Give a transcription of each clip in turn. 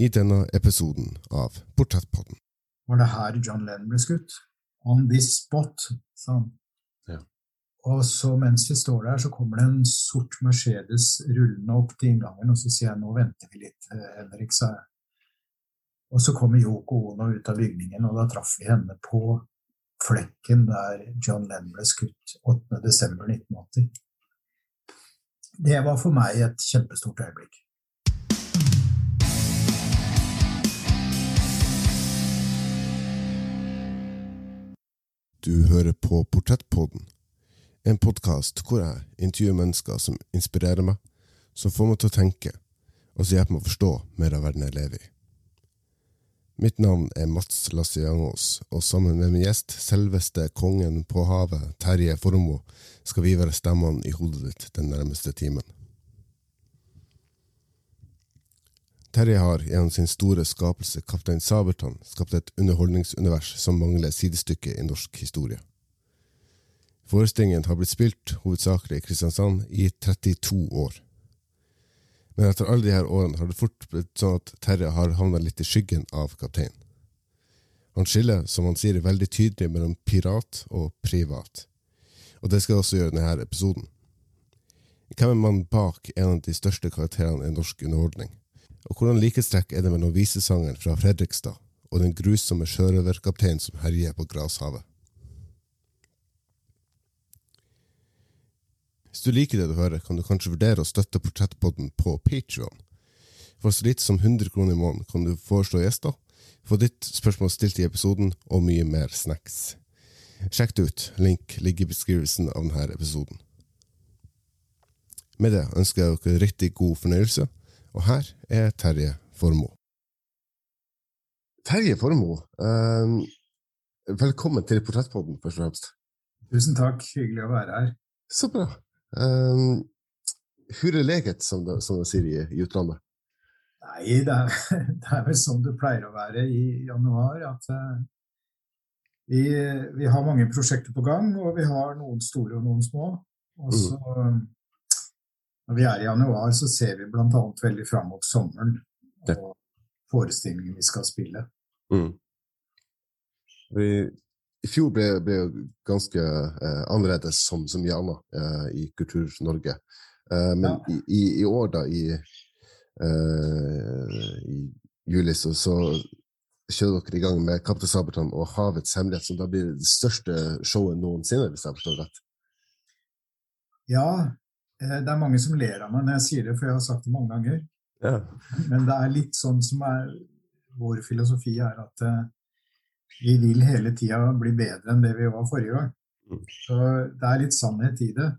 i denne episoden av Portrettpodden. Var det her John Lennon ble skutt? On this spot, sa han. Ja. Og så mens vi står der, så kommer det en sort Mercedes rullende opp til inngangen, og så sier jeg nå venter vi litt, eh, Henrik, sa jeg. Og så kommer Yoko Ono ut av bygningen, og da traff vi henne på flekken der John Lennon ble skutt 8.12.1980. Det var for meg et kjempestort øyeblikk. Du hører på Portrettpodden, en podkast hvor jeg intervjuer mennesker som inspirerer meg, som får meg til å tenke, og som hjelper meg å forstå mer av verden jeg lever i. Mitt navn er Mats Lasse Jangås, og sammen med min gjest, selveste kongen på havet, Terje Formoe, skal vi være stemmene i hodet ditt den nærmeste timen. Terje har gjennom sin store skapelse Kaptein Sabeltann skapt et underholdningsunivers som mangler sidestykke i norsk historie. Forestillingen har blitt spilt hovedsakelig i Kristiansand i 32 år. Men etter alle disse årene har det fort blitt sånn at Terje har havna litt i skyggen av kapteinen. Han skiller, som han sier, veldig tydelig mellom pirat og privat. Og det skal jeg også gjøre i denne episoden. Hvem er mannen bak en av de største karakterene i norsk underholdning? Og hvordan likhetstrekk er det mellom visesangeren fra Fredrikstad og den grusomme sjørøverkapteinen som herjer på Grashavet? Hvis du liker det du hører, kan du kanskje vurdere å støtte Portrettpodden på Patreon. For så lite som 100 kroner i måneden kan du foreslå gjester, få ditt spørsmål stilt i episoden og mye mer snacks. Sjekk det ut, link ligger i beskrivelsen av denne episoden. Med det ønsker jeg dere riktig god fornøyelse, og her er Terje Formoe. Terje Formoe, eh, velkommen til Portrettpodden, først og fremst. Tusen takk, hyggelig å være her. Så bra. Um, er leget, som de, som de sier i, i, utlandet? Nei, det er, det er, vel som det pleier å være i januar. At uh, vi, vi, har mange prosjekter på gang, og vi har noen store og noen små. Og så, mm. Når vi er i januar, så ser vi bl.a. veldig fram mot sommeren og forestillingen vi skal spille. Mm. Vi i fjor ble, ble ganske eh, annerledes som som Jana eh, i Kultur-Norge. Eh, men ja. i, i, år, da, i, eh, i juli, så, så kjører dere i gang med 'Kaptein Sabeltann' og 'Havets hemmelighet', som da blir det største showet noensinne, hvis jeg forstår rett? Ja, det er mange som ler av meg når jeg sier det, for jeg har sagt det mange ganger. Ja. Men det er litt sånn som er vår filosofi, er at eh, vi vil hele tida bli bedre enn det vi var forrige gang. Mm. Så det er litt sannhet i det.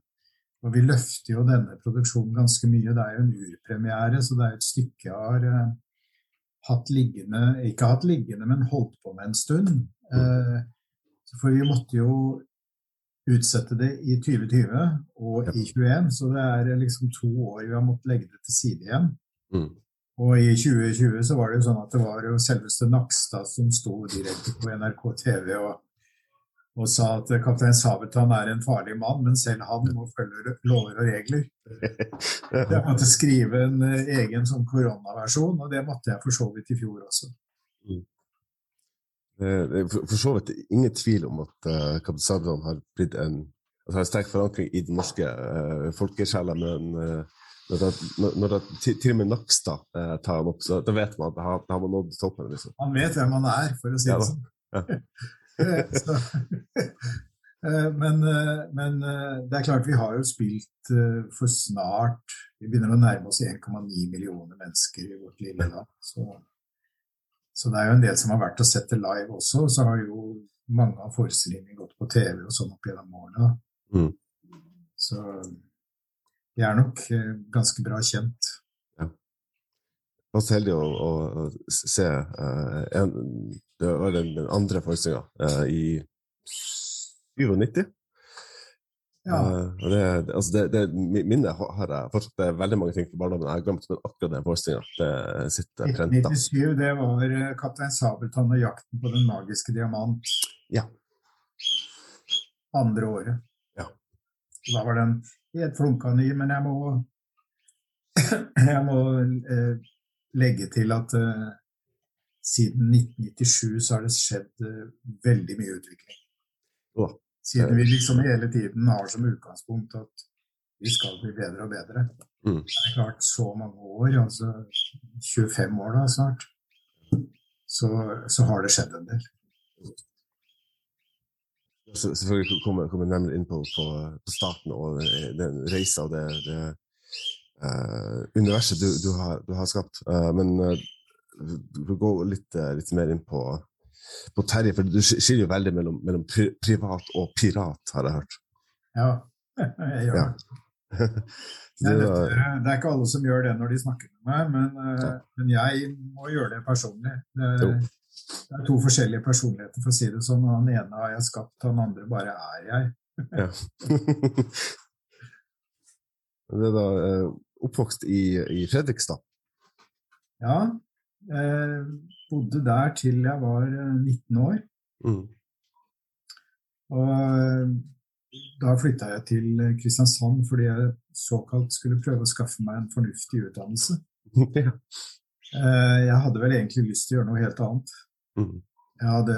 Og vi løfter jo denne produksjonen ganske mye. Det er jo en urpremiere, så det er et stykke jeg har uh, hatt liggende Ikke hatt liggende, men holdt på med en stund. Uh, for vi måtte jo utsette det i 2020 og i 2021, så det er liksom to år vi har måttet legge det til side igjen. Mm. Og i 2020 så var det jo sånn at det var jo selveste Nakstad som sto direkte på NRK TV og, og sa at kaptein Sabeltann er en farlig mann, men selv han må følge lover og regler. Jeg måtte skrive en eh, egen sånn koronaversjon, og det måtte jeg for så vidt i fjor også. Mm. For så vidt ingen tvil om at uh, kaptein Sabeltann har blitt en altså har sterk forankring i den norske uh, folkesjela, men uh, når, det, når det, til, til, og med Nakstad uh, tar han opp, så da vet man at da har, man nådd toppen. Liksom. Han vet hvem han er, for å si det sånn. Ja. Eh, men, eh, men, eh, det er klart, vi har jo spilt for snart Vi begynner å nærme oss 1,9 millioner mennesker i vårt lille land. Så, så, det er jo en del som har vært og sett det live også. Så har jo mange av forestillingene gått på TV og sånn opp gjennom årene. Mm. Så de er nok eh, ganske bra kjent. Ja. Jeg var så heldig å, å se uh, en, det var den, den andre forestillinga uh, i 97. Ja. Uh, det, altså det, det, minnet har jeg fortsatt det er veldig mange ting fra barndommen jeg har glemt, men akkurat den forestillinga sitter prenta. 1997, det var 'Kaptein Sabeltann og jakten på den magiske diamant'. Ja. Andre året. Ja. Da var den helt flunka ny, men jeg må, jeg må eh, legge til at eh, siden 1997 så har det skjedd eh, veldig mye utvikling. Oh. Siden vi liksom hele tiden har som utgangspunkt at vi skal bli bedre og bedre. Mm. Det er klart så mange år, altså 25 år da snart, så, så har det skjedd en del. Selvfølgelig kommer jeg nærmere inn på, på, på, starten og den reisa og det, det uh, universet du, du, har, du, har, skapt. Uh, men uh, vi går gå litt, litt, mer inn på, på Terje, for du skiller jo veldig mellom, mellom pri, privat og pirat, har jeg hørt. Ja, jeg gjør det. Ja. det, det, er ikke alle som gjør det når de snakker med meg, men, ja. men jeg må gjøre det personlig. Det, det er to forskjellige personligheter, for å si det sånn. Han ene har jeg skapt, han andre bare er jeg. ja. det er da eh, oppvokst i, i, Fredrikstad? Ja. Eh, bodde der til jeg var 19 eh, år. Mm. Og eh, da flytta jeg til Kristiansand fordi jeg såkalt skulle prøve å skaffe meg en fornuftig utdannelse. ja. Eh, jeg hadde vel egentlig lyst til å gjøre noe helt annet. Mm. Jeg hadde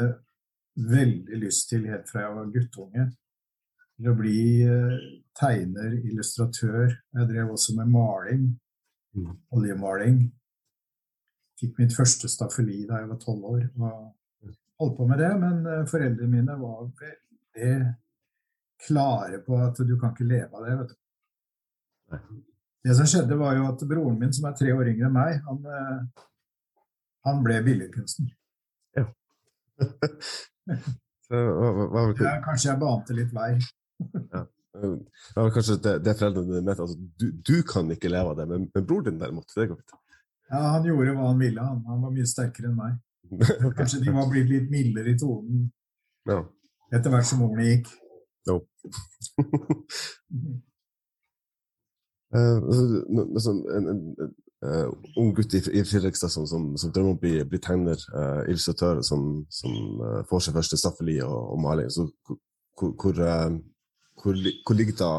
veldig lyst til, helt fra jeg var guttunge, til å bli tegner, illustratør. Jeg drev også med maling. Mm. Oljemaling. Fikk mitt første staffeli da jeg var tolv år. og holdt på med det, men eh, foreldrene mine var veldig klare på at du kan ikke leve av det. vet du. Det som skjedde, var jo at broren min, som er tre år yngre enn meg, han, eh, han ble billedkunstner. Ja. Ja, kanskje jeg bante litt vei. ja. Det var kanskje det, det foreldrene mente. Altså, du, du, kan ikke leve av det, men, men broren din derimot, det går fint. Ja, han gjorde hva han ville. Han, han var mye sterkere enn meg. Kanskje de var blitt litt mildere i tonen ja. etter hvert som årene gikk. Jo. Uh, en, en, en uh, ung gutt i, i Fredrikstad som, som, som, drømmer om å bli, bli tegner, uh, illustratør, som, som uh, får seg første staffeli og, og maling. Så hvor, hvor, hvor, hvor ligger da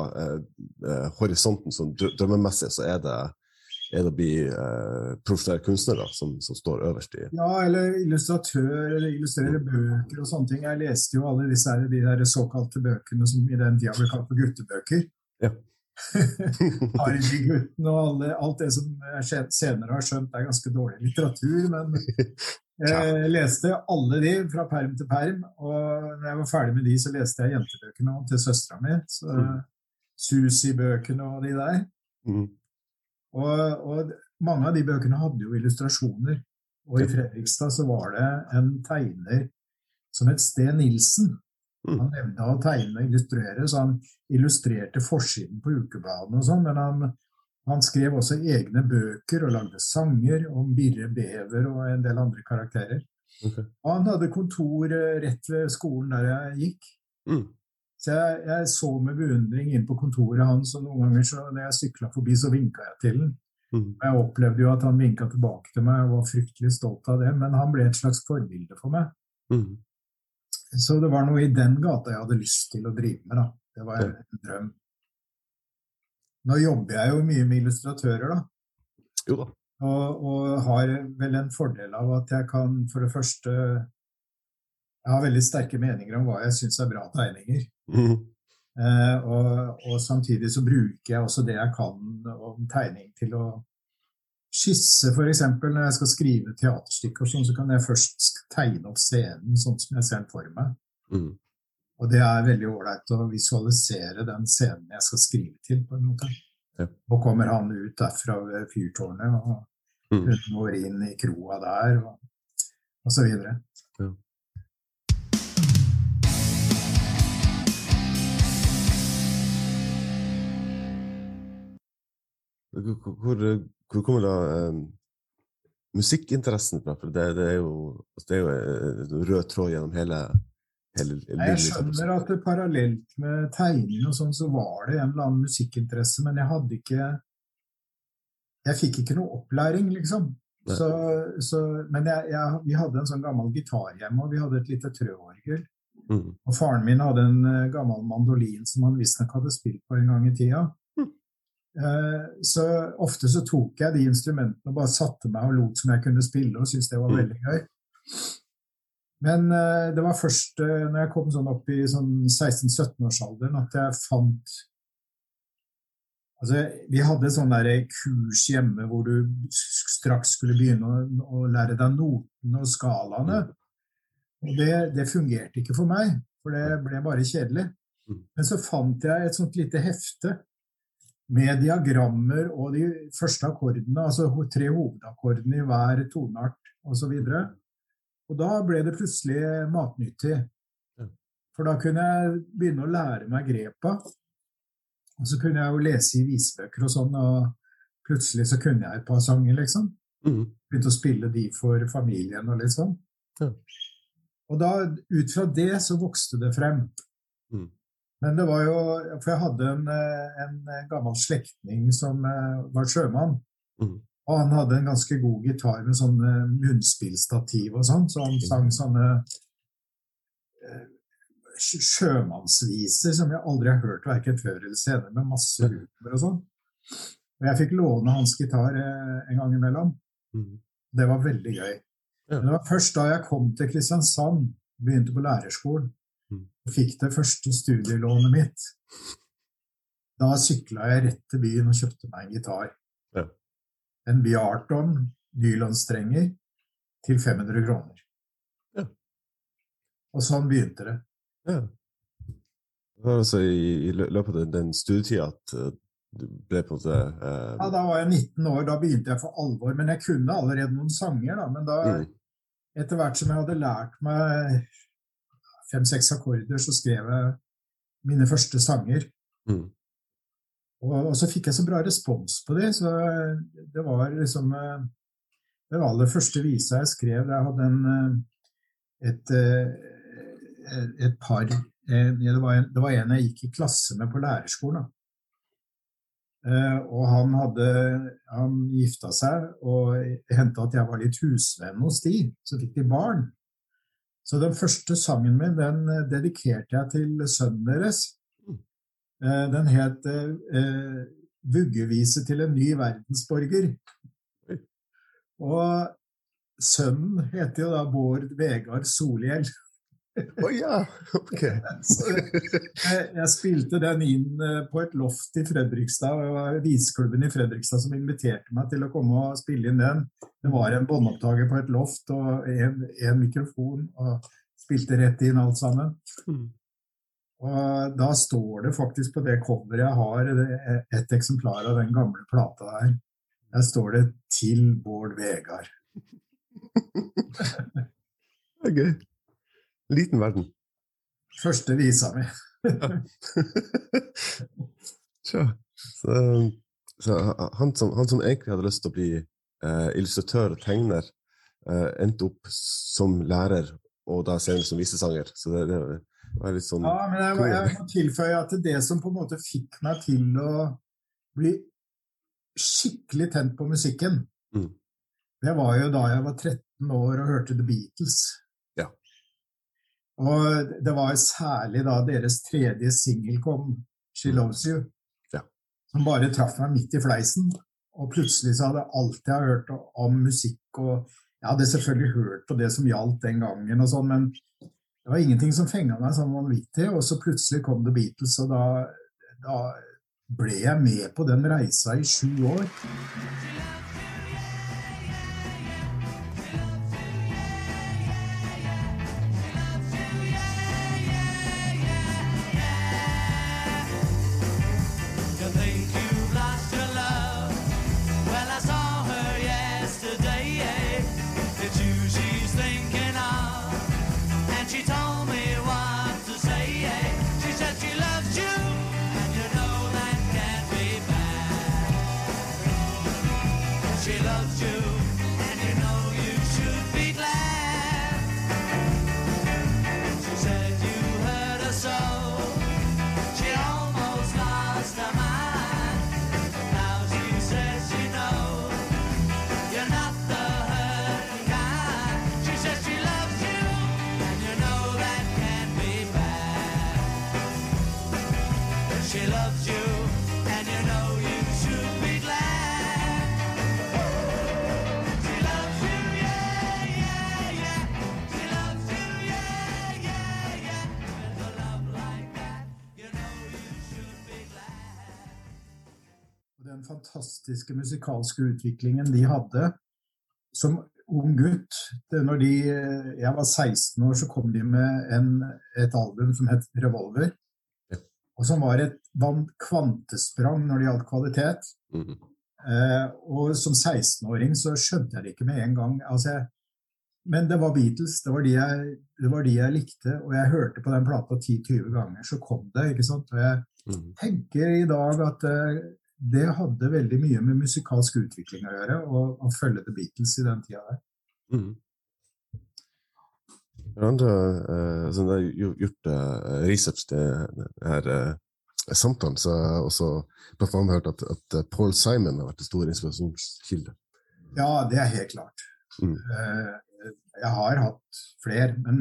horisonten som drømmemessig? Så er det, er det å bli profesjonell kunstner da, som, som, står øverst i Ja, eller illustratør, eller illustrere bøker og sånne ting. Jeg leste jo alle disse de der såkalte bøkene som i den tida ble kalt for guttebøker. Ja. Harry-gutten og alle, alt det som jeg senere har skjønt er ganske dårlig litteratur. Men jeg leste alle de fra perm til perm, og når jeg var ferdig med de, så leste jeg jentebøkene til søstera mi. Mm. Susi-bøkene og de der. Mm. Og, og, mange av de bøkene hadde jo illustrasjoner. Og i Fredrikstad så var det en tegner som het Sten Nilsen, Mm. Han nevnte å tegne og illustrere, så han illustrerte forsiden på ukebladene og sånn, men han, han, skrev også egne bøker og lagde sanger om Birre Bever og en del andre karakterer. Okay. Og han hadde kontor eh, rett ved skolen der jeg gikk. Mm. Så jeg, jeg, så med beundring inn på kontoret hans, og noen ganger så, når jeg sykla forbi, så vinka jeg til ham. Mm. Jeg opplevde jo at han vinka tilbake til meg og var fryktelig stolt av det, men han ble et slags forbilde for meg. Mm. Så det var noe i den gata jeg hadde lyst til å drive med. da. Det var en drøm. Nå jobber jeg jo mye med illustratører, da. Jo da. Og, og, har vel en fordel av at jeg kan for det første Jeg har veldig sterke meninger om hva jeg syns er bra tegninger. Mm. Eh, og, og, samtidig så bruker jeg også det jeg kan om tegning til å skisse, f.eks. Når jeg skal skrive teaterstykke, sånn, så kan jeg først tegne opp scenen sånn som jeg ser den for meg. Mm. Og det er veldig ålreit å visualisere den scenen jeg skal skrive til. på en måte. Ja. Og kommer han ut derfra ved fyrtårnet, og mm. hun går inn i kroa der, og, og så videre. Ja. Hvor, hvor kommer da um, musikkinteressen fra? For det, det, er jo, altså det, er jo, en rød tråd gjennom hele, hele. Jeg skjønner at det, parallelt med tegning og sånn, så var det en eller annen musikkinteresse, men jeg hadde ikke Jeg fikk ikke noe opplæring, liksom. Så, så, men jeg, jeg, vi hadde en sånn gammel gitar hjemme, og vi hadde et lite trøorgel. Mm. Og faren min hadde en uh, gammel mandolin som han visstnok hadde spilt på en gang i tida. Eh, så ofte så tok jeg de instrumentene og bare satte meg og lot som jeg kunne spille, og syntes det var Mm. veldig gøy. Men eh, det var først eh, når jeg kom sånn opp i sånn 16-17-årsalderen at jeg fant Altså, vi hadde sånn der kurs hjemme hvor du straks skulle begynne å, å lære deg notene og skalaene. Og det, det fungerte ikke for meg, for det ble bare kjedelig. Mm. Men så fant jeg et sånt lite hefte med diagrammer og de første akkordene, altså tre hovedakkordene i hver toneart osv. Og da ble det plutselig matnyttig. For da kunne jeg begynne å lære meg grepa. Og så kunne jeg jo lese i visebøker og sånn, og plutselig så kunne jeg et par sanger, liksom. Mm. Begynte å spille de for familien og litt sånn. Og da, ut fra det, så vokste det frem. Men det var jo For jeg hadde en, eh, en gammel slektning som eh, var sjømann. Mm. Og han hadde en ganske god gitar med sånn eh, munnspillstativ og sånn, så han sang sånne eh, sjømannsviser som jeg aldri har hørt verken før eller senere, med masse humor og sånn. Og jeg fikk låne hans gitar eh, en gang imellom. Mm. Det var veldig gøy. Men det var først da jeg kom til Kristiansand, begynte på lærerskolen, fikk det første studielånet mitt. Da sykla jeg rett til byen og kjøpte meg en gitar. Ja. En Bjarton nylonstrenger til 500 kroner. Ja. Og sånn begynte det. Ja. Det var altså i, i løpet av den, den studietida at eh, du ble på det eh, Ja, Da var jeg 19 år, da begynte jeg for alvor. Men jeg kunne allerede noen sanger, da. Men da, mm. etter hvert som jeg hadde lært meg fem-seks akkorder, så skrev jeg mine første sanger. Mm. Og, og så fikk jeg så bra respons på det, så det var liksom eh, Det var aller første visa jeg skrev. Jeg hadde en eh, et, eh, et par det, var en, det var en jeg gikk i klasse med på lærerskolen. Eh, og han hadde han gifta seg, og hendte at jeg var litt husvenn hos de. Så fikk de barn. Så den første sangen min den eh, dedikerte jeg til sønnen deres. Eh, Den het eh, eh, 'Vuggevise til en ny verdensborger'. Og sønnen heter jo da Bård Vegard Solhjell. Å ja! Ok. Så jeg, jeg spilte den inn eh, på et loft i Fredrikstad. Det var viseklubben i Fredrikstad som inviterte meg til å komme og spille inn den. Det var en båndopptaker på et loft og en, en mikrofon, og spilte rett inn alt sammen. Mm. Og da står det faktisk på det coveret jeg har, et eksemplar av den gamle plata der. Der står det 'Til Bård Vegard'. Det er gøy. Liten verden. Første visa mi. Så, så han, som, han som egentlig hadde lyst til å bli eh, illustratør og tegner, eh, endte opp som lærer og da senere som visesanger. Så det, det var litt sånn Ja, men jeg, må- jeg må tilføye at det som på en måte fikk meg til å bli skikkelig tent på musikken, Mm. det var jo da jeg var 13 år og hørte The Beatles. Og det var særlig da deres tredje singel kom, She Loves You, Ja. som bare traff meg midt i fleisen. Og plutselig så hadde alt jeg har hørt om musikk og Jeg hadde selvfølgelig hørt på det som gjaldt den gangen, og sånn, men det var ingenting som fenga meg sånn vanvittig. Og så plutselig kom The Beatles, og da, da ble jeg med på den reisa i sju år. Fantastiske musikalske utviklingen de hadde som ung gutt. Når de, jeg var 16 år, så kom de med en, et album som het Revolver. Og som var et van- kvantesprang når det gjaldt kvalitet. Mhm. Eh, og som 16-åring så skjønte jeg det ikke med en gang. Altså, jeg, men det var Beatles, det var, de jeg, det var de jeg likte, og jeg hørte på den plata 10-20 ganger, så kom det. ikke sant? Og jeg Mhm. tenker i dag at eh, det hadde veldig mye med musikalsk utvikling å gjøre, å, å følge The Beatles i den tida der. Andre, eh, som har gjo- gjort uh, research til denne uh, samtalen, så har jeg også blant annet hørt at, at eh, Paul Simon har vært en stor inspirasjonskilde. Ja, det er helt klart. Mm. Eh, Jeg har hatt flere, men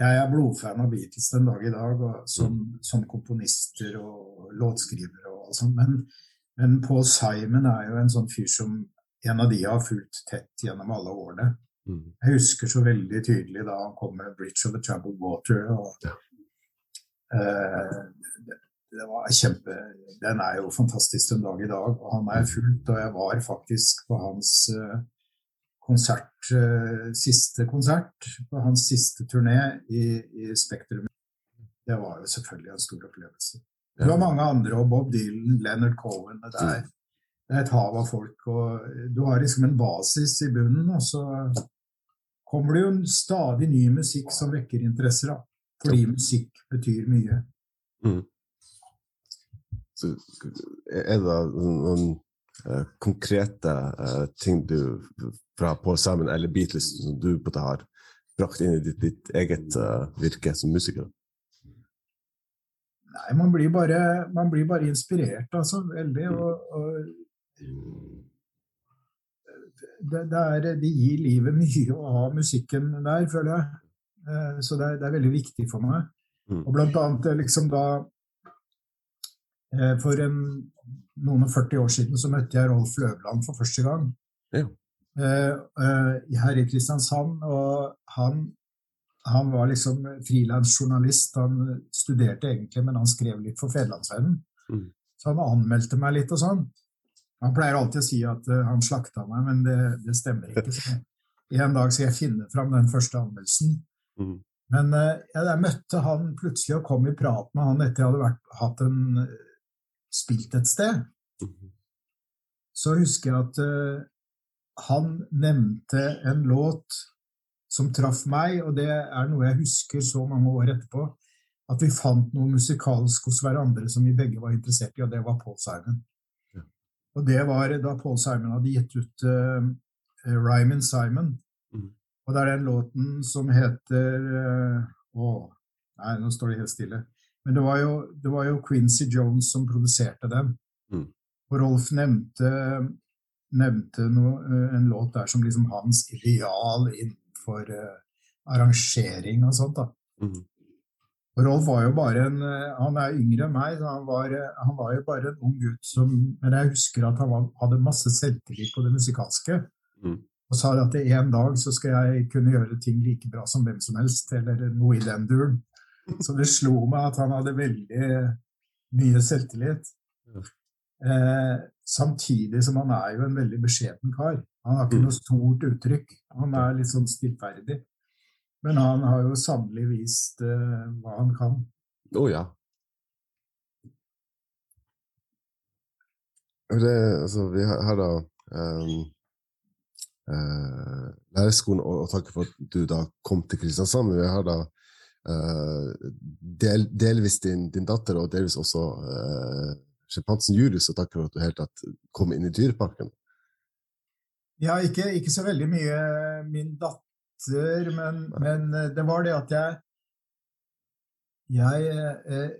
jeg er blodfan av Beatles den dag i dag, og som, som komponister og låtskrivere og sånt. Men, men Paul Simon er jo en sånn fyr som en av de jeg har fulgt tett gjennom alle årene. Mhm. Jeg husker så veldig tydelig da han kom med 'Bridge of the Troubled Water'. Og, Ja. uh, det, det var kjempe Den er jo fantastisk den dag i dag, og han er fulgt, Og jeg var faktisk på hans eh, konsert, eh, siste konsert, på hans siste turné i, i Spektrum. Det var jo selvfølgelig en stor opplevelse. Det var mange andre, og Bob Dylan, Leonard Cohen det er, det er et hav av folk. og Du har liksom en basis i bunnen, og så kommer det jo en stadig ny musikk som vekker interesser. da. Fordi musikk betyr mye. Så er det noen konkrete eh, ting du fra Paul Simon eller Beatles som du har brakt inn i ditt, ditt eget eh, virke som musiker? Nei, man blir bare, man blir bare inspirert, altså. Veldig. Og, og det, det, er, det gir livet mye å ha musikken der, føler jeg. Eh, Så det er, det er veldig viktig for meg. Mm. Og blant annet eh, liksom da eh, For en, noen og 40 år siden så møtte jeg Rolf Løvland for første gang. Ja. Eh, eh, her i Kristiansand. Og han, han var liksom frilansjournalist. Han studerte egentlig, men han skrev litt for Federlandsvennen. Mm. Så han anmeldte meg litt og sånn. Han pleier alltid å si at eh, han slakta meg, men det, det stemmer ikke. Så en dag skal jeg finne fram den første anmeldelsen. Mm. Men eh, jeg, møtte han plutselig og kom i prat med han etter jeg hadde vært, hatt en, spilt et sted. Mhm. Så husker jeg at uh, han nevnte en låt som traff meg, og det er noe jeg husker så mange år etterpå. At vi fant noe musikalsk hos hverandre som vi begge var interessert i, og det var Paul Simon. Ja. Og det var da Paul Simon hadde gitt ut uh, Ryman Simon. Mm. Og det er den låten som heter uh, Å, nei, nå står det helt stille. Men det var jo, det var jo Quincy Jones som produserte den. Mm. Og Rolf nevnte, nevnte noe, eh, en låt der som liksom hans ideal innenfor uh, arrangering og sånt. da. Mm. Og Rolf var jo bare en eh, Han er yngre enn meg, han var, han var jo bare en ung gutt som Men jeg husker at han var, hadde masse selvtillit på det musikalske. Mm. Og sa at en dag så skal jeg kunne gjøre ting like bra som hvem som helst, eller noe i den duren. Så det slo meg at han hadde veldig mye selvtillit. Eh, samtidig som han er jo en veldig beskjeden kar. Han har ikke Mm. noe stort uttrykk. Han er litt sånn stillferdig. Men han har jo sannelig vist eh, hva han kan. Å ja. Det, altså, vi har, har da um, uh, lærerskolen og, og takk for at du da kom til Kristiansand. Vi har da del, delvis din, din datter, og delvis også uh, sjimpansen Julius, og takk for at du helt tatt kom inn i Dyreparken. Ja, ikke, ikke så veldig mye min datter, men, men eh, det var det at jeg Jeg, eh,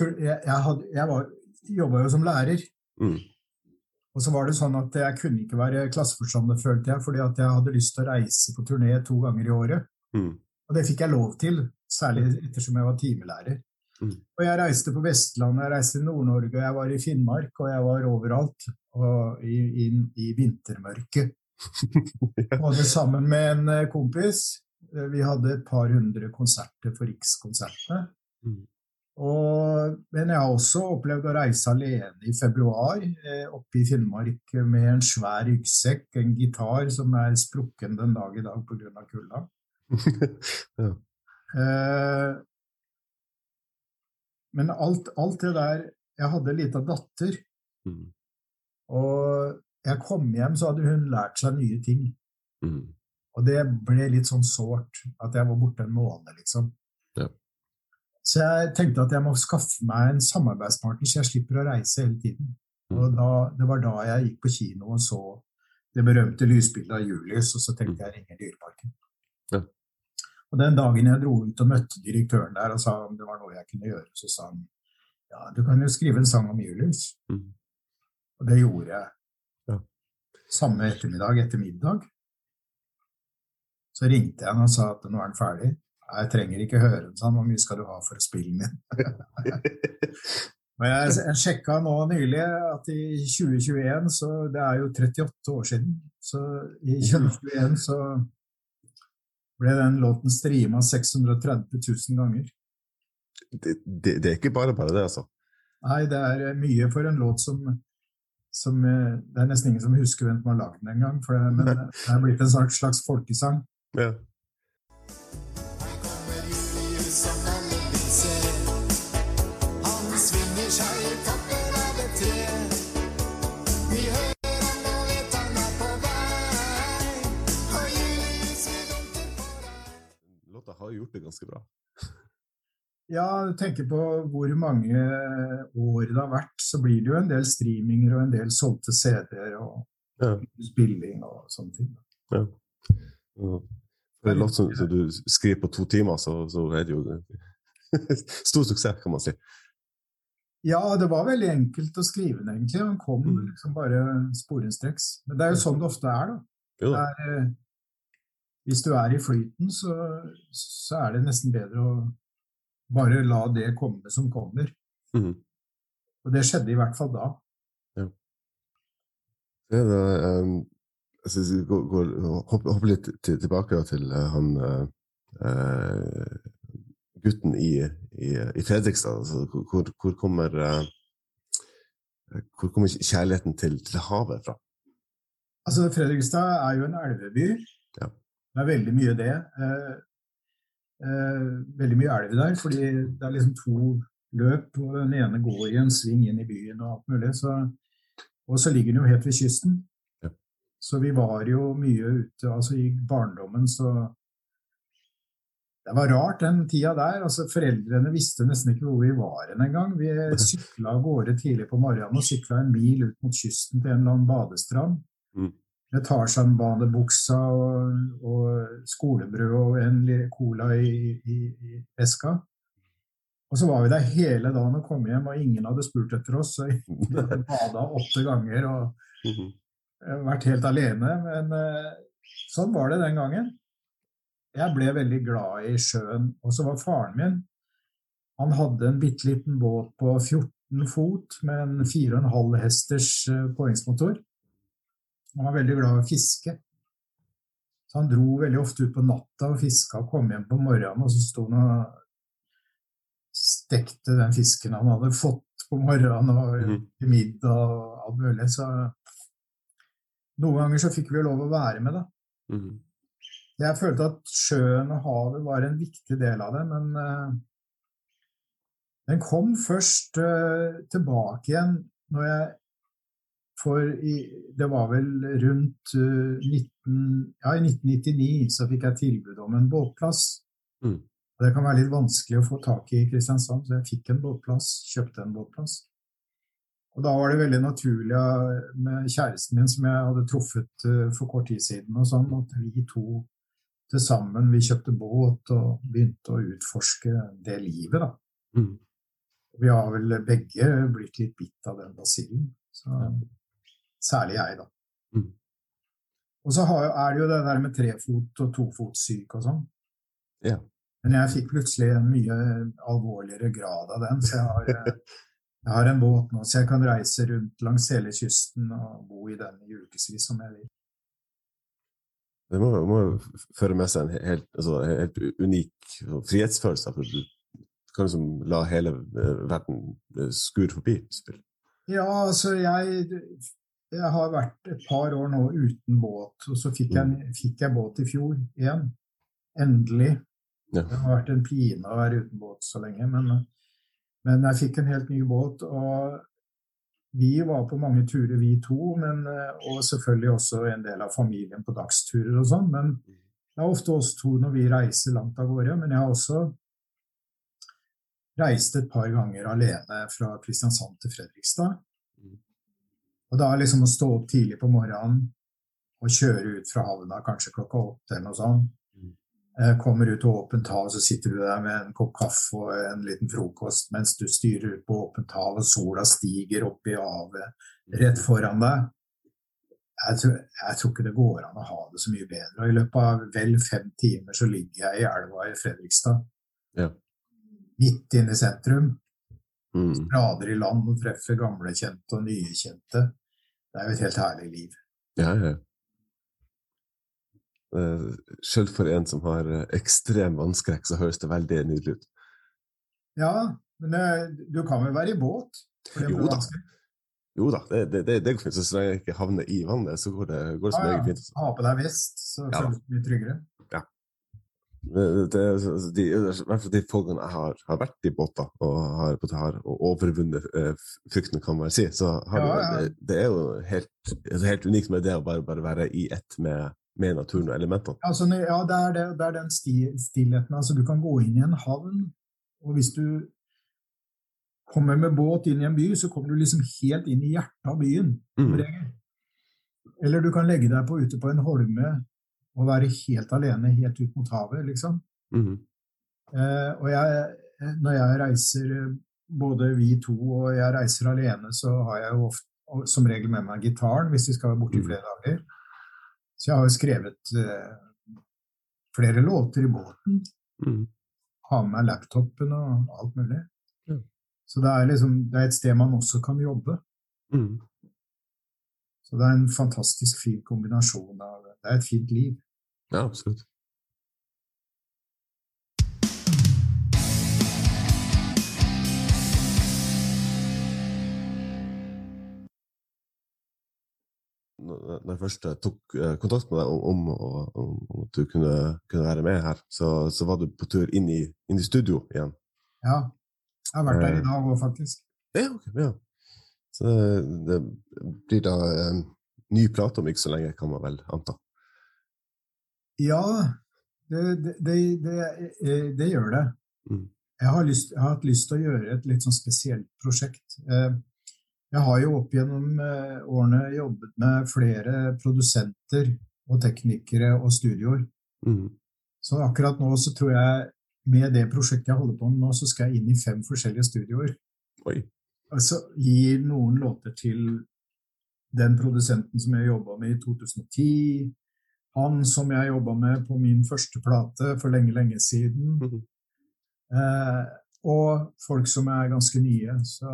jeg, jeg, hadde, jeg jobba jo som lærer. Mm. Og så var det sånn at jeg kunne ikke være klasseforstander, følte jeg, fordi at jeg hadde lyst til å reise på turné to ganger i året. Mm. Og det fikk jeg lov til, særlig ettersom jeg var timelærer. Mm. Og jeg reiste på Vestlandet, jeg reiste i Nord-Norge, jeg var i Finnmark, og jeg var overalt. Og i, i, i vintermørket. Både sammen med en eh, kompis. Eh, Vi hadde et par hundre konserter for Rikskonsertene. Mm. Og, men jeg har også opplevd å reise alene i februar eh, oppe i Finnmark med en svær ryggsekk, en gitar som er sprukken den dag i dag pga. kulda. Ja. Eh, men alt, alt det der Jeg hadde ei lita datter, Mm. og jeg kom hjem, så hadde hun lært seg nye ting. Mm. Og det ble litt sånn sårt at jeg var borte en måned, liksom. Ja. Så jeg tenkte at jeg må skaffe meg en samarbeidspartner, så jeg slipper å reise hele tiden. Mm. Og da, det var da jeg gikk på kino og så det berømte lysbildet av Julius, og så tenkte jeg ringer Dyreparken. Ja. Og den dagen jeg dro ut og møtte direktøren der og sa om det var noe jeg kunne gjøre, så sa han ja, du kan jo skrive en sang om Julius. Mm. Og det gjorde jeg. Ja. Samme ettermiddag etter middag. Så ringte jeg han og sa at nå er han ferdig. Jeg trenger ikke høre den, sånn. Hvor mye skal du ha for å spille den inn? Og jeg, jeg sjekka nå nylig at i 2021, så det er jo 38 år siden, så i 2021 så ble den låten streama 630 000 ganger. Det, det, det er ikke bare bare det, altså. Nei, det er mye for en låt som, som eh, Det er nesten ingen som husker hvem som har lagd den engang, for det, men det er blitt en slags, slags folkesang. Ja. Har gjort det ganske bra. Ja, du tenker på hvor mange år det har vært, så blir det jo en del streaminger og en del solgte CD-er og Ja. spilling og sånne ting. Ja. ja. Det er låt som, som du skriver på to timer, så, så er det jo stor suksess, kan man si. Ja, det var veldig enkelt å skrive den, egentlig. Den kom Mm. liksom bare sporenstreks. Men det er jo sånn det ofte er, da. Det er, eh, hvis du er i flyten, så, så er det nesten bedre å bare la det komme som kommer. Mm. Og det skjedde i hvert fall da. Ja. ja det, um, jeg hvis vi går, går, hopper, hopper litt til, tilbake til uh, han eh, gutten i, i, i Fredrikstad. Altså, hvor, hvor, kommer, uh, hvor kommer kjærligheten til, til havet fra? Altså, Fredrikstad er jo en elveby. Ja. Det er veldig mye det. Eh, eh, veldig mye elv der, fordi det er liksom to løp, og den ene går i en sving inn i byen og alt mulig. Så, og så ligger den jo helt ved kysten. Ja. Så vi var jo mye ute. Altså i barndommen så Det var rart den tida der. altså Foreldrene visste nesten ikke hvor vi var hen engang. Vi sykla av gårde tidlig på morgenen og sykla en mil ut mot kysten til en eller annen badestrand. Mm. Med Tarzan-badebuksa og, og skolebrød og en cola i, i, i eska. Og så var vi der hele dagen og kom hjem, og ingen hadde spurt etter oss. Så vi hadde bada åtte ganger og Mhm. vært helt alene. Men eh, sånn var det den gangen. Jeg ble veldig glad i sjøen. Og så var faren min Han hadde en bitte liten båt på 14 fot med en 4,5 hesters eh, påhengsmotor. Han var veldig glad i å fiske. Så han dro veldig ofte ut på natta og fiska og kom hjem på morgenen, og så sto han og stekte den fisken han hadde fått på morgenen og Mhm. til middag og alt mulig. Så noen ganger så fikk vi jo lov å være med, da. Mhm. Jeg følte at sjøen og havet var en viktig del av det, men uh, den kom først uh, tilbake igjen når jeg for i, Det var vel rundt eh, 19, ja, i 1999 så fikk jeg tilbud om en båtplass. Mm. Det kan være litt vanskelig å få tak i i Kristiansand, så jeg fikk en båtplass. Kjøpte en båtplass. Og da var det veldig naturlig eh, med kjæresten min, som jeg hadde truffet eh, for kort tid siden, og sånn, at vi to til sammen vi kjøpte båt og begynte å utforske det livet. da. Mm. Vi har vel begge blitt litt bitt av den basillen. Så, særlig jeg, da. Mm. Og så har, er det jo det der med trefot og tofotsyk og sånn. Ja. Men jeg fikk plutselig en mye alvorligere grad av den, så jeg har, eh, jeg har en båt nå, så jeg kan reise rundt langs hele kysten og bo i den i ukevis om jeg vil. Det må, må jo føre med seg en helt, altså, helt unik frihetsfølelse. For du kan liksom la hele eh, verden eh, skure forbi spill. Ja, altså jeg, jeg har vært et par år nå uten båt, og så fikk jeg, fikk jeg båt i fjor igjen. Endelig. Ja. Det har vært en pine å være uten båt så lenge, men, men jeg fikk en helt ny båt. Og vi var på mange turer, vi to, men, og selvfølgelig også en del av familien på dagsturer og sånn. Men det er ofte oss to når vi reiser langt av gårde. Men jeg har også reist et par ganger alene fra Kristiansand til Fredrikstad. Mm. Og da liksom å stå opp tidlig på morgenen og kjøre ut fra havna kanskje klokka åtte eller noe sånt. Mm. Eh, Kommer ut på åpent hav, så sitter du der med en kopp kaffe og en liten frokost mens du styrer ut på åpent hav, og sola stiger opp i havet rett foran deg. Jeg tror, jeg tror ikke det går an å ha det så mye bedre. Og I løpet av vel fem timer så ligger jeg i elva i Fredrikstad. Ja. Midt inne i sentrum. Mm. Sprader i land og treffer gamle kjente og nye kjente. Det er jo et helt herlig liv. Ja, ja. Eh, Selv for en som har eh, ekstrem vannskrekk, så høres det veldig nydelig ut. Ja, men eh, du kan vel være i båt? Jo da. Jo da, det, det, det, det går fint. Så lenge jeg ikke havner i vannet, så går det, går det som Ja, regel fint. Ha på deg vest, så Ja føles det mye tryggere. Det, de, de folkene jeg har, har vært i båter og har, har overvunnet eh, frykten, kan man si, så har Ja, det, ja. det, det er jo helt, helt unikt med det å bare, bare være i ett med, med naturen og elementene. Altså, ja, det er, det, det er den sti, stillheten. Altså, du kan gå inn i en havn, og hvis du kommer med båt inn i en by, så kommer du liksom helt inn i hjertet av byen. Mm. Eller du kan legge deg på, ute på en holme og være helt alene, helt ut mot havet, liksom. Mhm. Eh, og jeg, når jeg reiser, eh, både vi to og jeg reiser alene, så har jeg jo ofte, som regel med meg gitaren hvis vi skal være borte i Mm. flere dager. Så jeg har jo skrevet eh, flere låter i båten. Mm. Har med meg laptopen og alt mulig. Mm. Så det er, liksom, det er et sted man også kan jobbe. Mm. Så det er en fantastisk fin kombinasjon av Det er et fint liv. Ja, absolutt. Når jeg først eh, tok eh, kontakt med deg om, om, om, om at du kunne, kunne være med her, så, så var du på tur inn i, inn i studio igjen. Ja. Jeg har vært der Eh. i dag òg, faktisk. Ja, ok, ja. Så det, det blir da en ny plate om ikke så lenge, kan man vel anta. Ja, det, det, det, det, eh, det gjør det. Mm. Jeg har, lyst, jeg har hatt lyst til å gjøre et litt sånn spesielt prosjekt. Eh, Jeg har jo opp gjennom eh, årene jobbet med flere produsenter og teknikere og studioer. Mm. Så akkurat nå så tror jeg med det prosjektet jeg holder på med nå, så skal jeg inn i fem forskjellige studioer. Oi. Altså gi noen låter til den produsenten som jeg jobba med i 2010. Han som jeg jobba med på min første plate for lenge, lenge siden. Mhm. Eh, og folk som er ganske nye. Så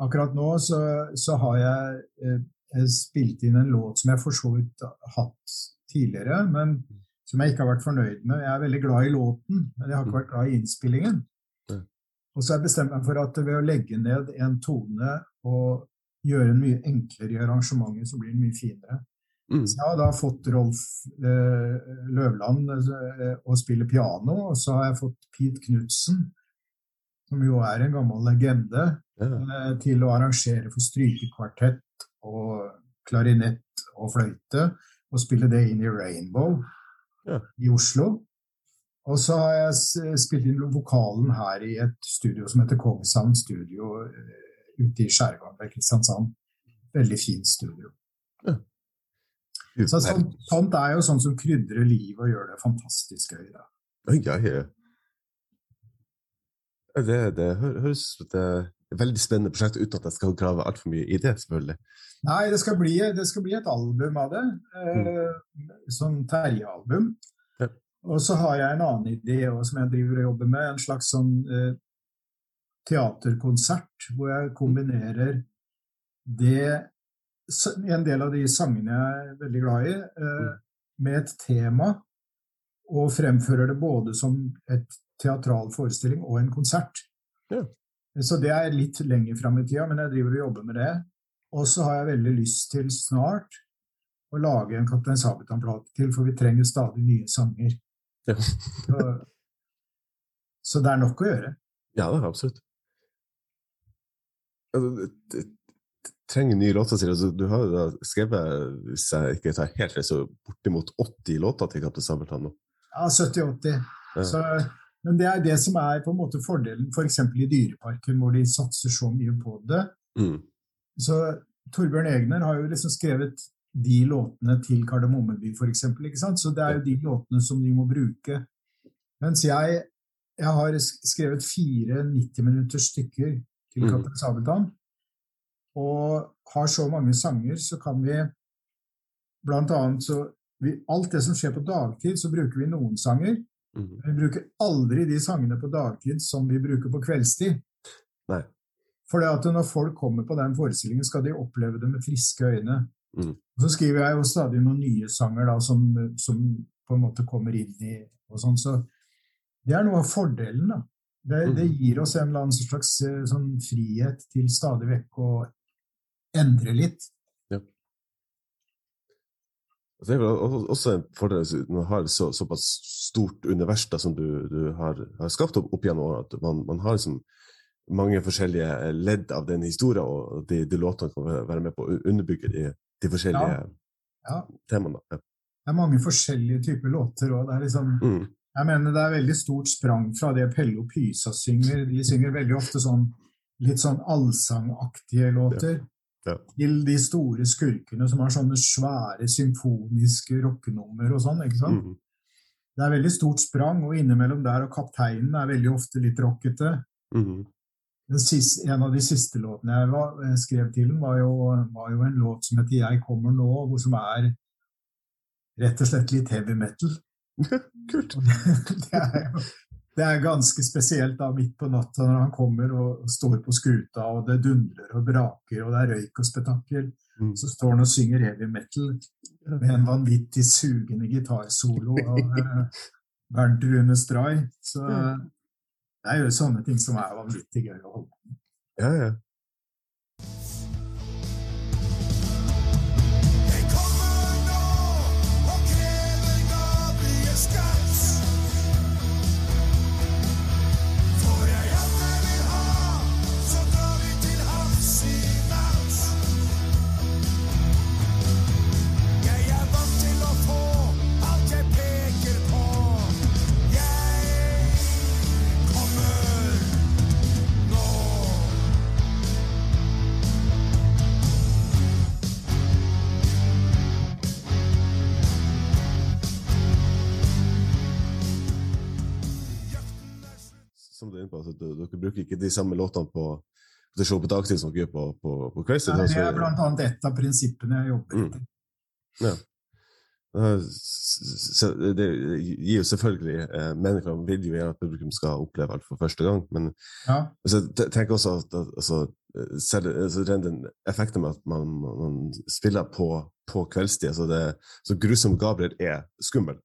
akkurat nå så, så har jeg eh, spilt inn en låt som jeg for så vidt har hatt tidligere, men som jeg ikke har vært fornøyd med. Jeg er veldig glad i låten, men jeg har ikke vært glad i innspillingen. Og så har jeg bestemt meg for at ved å legge ned en tone og gjøre en mye enklere i arrangementet, så blir den mye finere. Mhm. Så jeg har da fått Rolf eh, Løvland eh, å spille piano, og så har jeg fått Pete Knutsen, som jo er en gammel legende, Ja. eh, til å arrangere for strykekvartett og klarinett og fløyte, og spille det inn i Rainbow Ja. i Oslo. Og så har jeg spilt inn vokalen her i et studio som heter Kongshavn Studio eh, ute i skjærgården ved Kristiansand. Veldig fint studio. Så sånt, sånt er jo sånn som krydrer livet og gjør det fantastisk gøy. Da. Ja, ja. Det, det høres ut som et veldig spennende prosjekt, uten at jeg skal grave altfor mye i det, selvfølgelig. Nei, det skal, bli, det skal bli et album av det. Mm. sånn Terje-album. Ja. Og så har jeg en annen idé som jeg driver og jobber med. En slags sånn eh, teaterkonsert hvor jeg kombinerer det En del av de sangene jeg er veldig glad i, eh, med et tema. Og fremfører det både som et teatral forestilling og en konsert. Ja. Så det er litt lenger fram i tida, men jeg driver og jobber med det. Og så har jeg veldig lyst til snart å lage en Kaptein Sabeltann-plate til, for vi trenger stadig nye sanger. Ja. Så, så det er nok å gjøre. Ja, det er absolutt. Trenger sier du. Altså, Du har jo skrevet, hvis jeg ikke tar helt feil, så bortimot 80 låter til Kaptein Sabeltann nå. Ja, 70-80. Ja. Så, men det er det som er på en måte fordelen f.eks. i Dyreparken, hvor de satser så mye på det. Mm. Så Torbjørn Egner har jo liksom skrevet de låtene til Kardemommeby, f.eks. Så det er jo de låtene som de må bruke. Mens jeg, jeg har skrevet fire 90-minutters stykker til Mhm. Kaptein Sabeltann. Og har så mange sanger, så kan vi blant annet så vi, Alt det som skjer på dagtid, så bruker vi noen sanger. Mm. Vi bruker aldri de sangene på dagtid som vi bruker på kveldstid. Nei. For det at når folk kommer på den forestillingen, skal de oppleve det med friske øyne. Mm. Så skriver jeg jo stadig noen nye sanger da, som, som på en måte kommer inn i og sånn. Så det er noe av fordelen, da. Det, Mm. det gir oss en eller annen slags eh, sånn frihet til stadig vekk å endre litt. Ja. Det er vel også en fordel hvis man har så, såpass stort univers da, som du, du har, har skapt opp, opp gjennom årene, at man, man har liksom mange forskjellige ledd av den historien, og de, de låtene kan være- med på å underbygge de, de forskjellige Ja. Ja. temaene. Ja. Det er mange forskjellige typer låter, òg. det liksom Mm. Jeg mener det er veldig stort sprang fra det Pelle og Pysa synger. De synger veldig ofte sånn litt sånn allsangaktige låter. Ja. Til de store skurkene som har sånne svære symfoniske rockenummer og sånn. ikke sant? Mm. Det er veldig stort sprang, og innimellom der, og kapteinen er veldig ofte litt rockete. Mm. Den siste, en av de siste låtene jeg var, jeg skrev til den, var var jo en låt som heter 'Jeg kommer nå', hvor som er rett og slett litt heavy metal. Kult. Det, er, jo- det er ganske spesielt da midt på natta når han kommer og står på skuta, og det dundrer og braker, og det er røyk og spetakkel. Mm. Så står han og synger heavy metal med en vanvittig sugende gitarsolo av eh, Bernt Rune Stray. Så eh, det er jo sånne ting som er vanvittig gøy å holde på med. Ja, ja. Er inne på, at d- dere bruker ikke de samme låtene på, det showet på dagtid som dere gjør på, på, på Nei, Det altså, er blant annet et av prinsippene jeg jobber Mm. etter. Ja. Eh, det gir jo selvfølgelig eh, Mennesker vil jo gjerne at publikum skal oppleve alt for første gang, men Ja. altså, tenk også at, at altså, eh, selv altså, den effekten med at man, man spiller på, på kveldstid altså det, Så grusom Gabriel er skummel.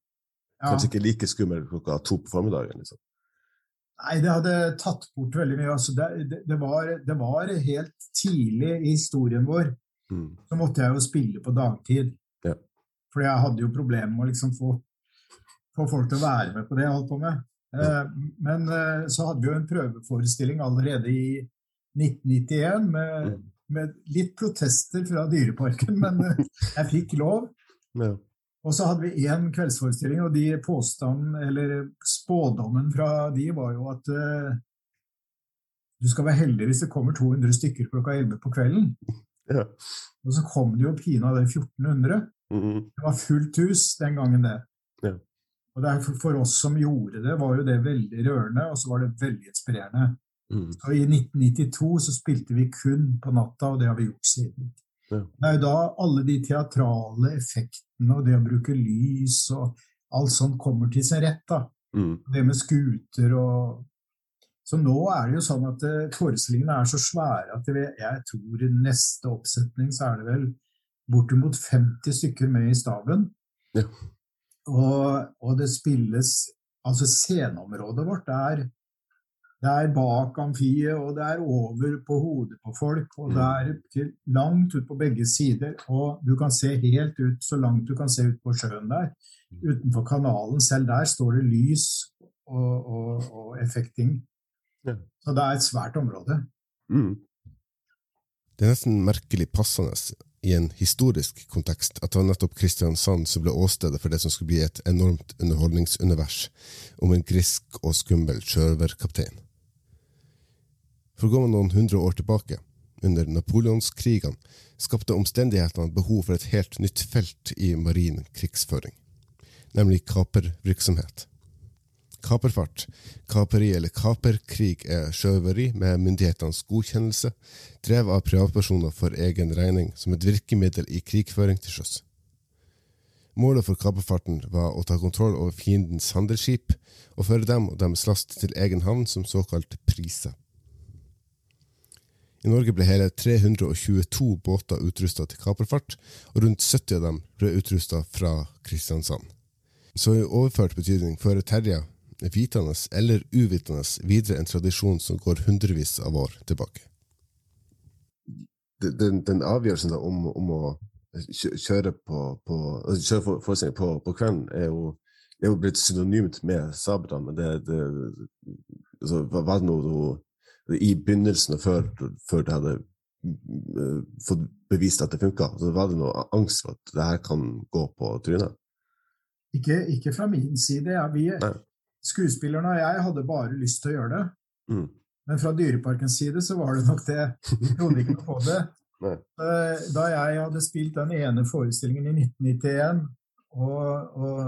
Ja. Kanskje ikke like skummel klokka to på formiddagen. Liksom. Nei, det hadde tatt bort veldig mye. Altså, det, det, det, var, det var helt tidlig i historien vår, Mm. så måtte jeg jo spille på dagtid. Ja. For jeg hadde jo problemer med å liksom få, få folk til å være med på det jeg holdt på med. Eh, men eh, så hadde vi jo en prøveforestilling allerede i 1991 med, Mm. med litt protester fra Dyreparken, men eh, jeg fikk lov. Ja. Og så hadde vi én kveldsforestilling, og de påstanden, eller spådommen fra de var jo at uh, du skal være heldig hvis det kommer 200 stykker klokka 11 på kvelden. Ja. Og så kom det jo pinadø 1400. Mm. Det var fullt hus den gangen, det. Ja. Og det for, oss som gjorde det, var jo det veldig rørende, og så var det veldig inspirerende. Mm. Og I 1992 så spilte vi kun på natta, og det har vi gjort siden. Ja. Det er jo da alle de teatrale effektene og det å bruke lys og alt sånt kommer til sin rett. da. Mm. Det med skuter og Så nå er det jo sånn at eh, forestillingene er så svære at jeg tror i neste oppsetning så er det vel bortimot 50 stykker med i staben. Ja. Og, og det spilles Altså sceneområdet vårt er, det er bak amfiet, og det er over på hodet på folk, og det er til, langt ut på begge sider. Og du kan se helt ut, så langt du kan se ut på sjøen der. Utenfor kanalen, selv der står det lys og, og, og effekting. Så det er et svært område. Mm. Det er nesten merkelig passende i en historisk kontekst at det var nettopp Kristiansand som ble åstedet for det som skulle bli et enormt underholdningsunivers om en grisk og skummel sjørøverkaptein. For går man noen hundre år tilbake, under napoleonskrigene, skapte omstendighetene behov for et helt nytt felt i marin krigsføring, nemlig kapervirksomhet. Kaperfart, kaperi eller kaperkrig er sjørøveri med myndighetenes godkjennelse, drevet av privatpersoner for egen regning som et virkemiddel i krigføring til sjøs. Målet for kaperfarten var å ta kontroll over fiendens handelsskip og føre dem og deres last til egen havn som såkalt prise. I Norge ble hele 322 båter utrusta til kaperfart, og rundt 70 av dem ble utrusta fra Kristiansand. Så i overført betydning fører Terje, vitende eller uvitende, videre en tradisjon som går hundrevis av år tilbake. Den, den avgjørelsen om, om å kjøre på, på altså kjøre for- på, på kvelden, er jo, er jo blitt synonymt med sabeltann, men det, altså, var det noe i begynnelsen, og før, før det hadde mm, fått bevist at det funka, så var det noe angst for at det her kan gå på trynet? Ikke, ikke fra min side. Ja, vi, skuespillerne og jeg hadde bare lyst til å gjøre det. Mm. Men fra Dyreparkens side så var det nok det. Vi trodde ikke noe på det. Eh, Da jeg hadde spilt den ene forestillingen i 1991, og, og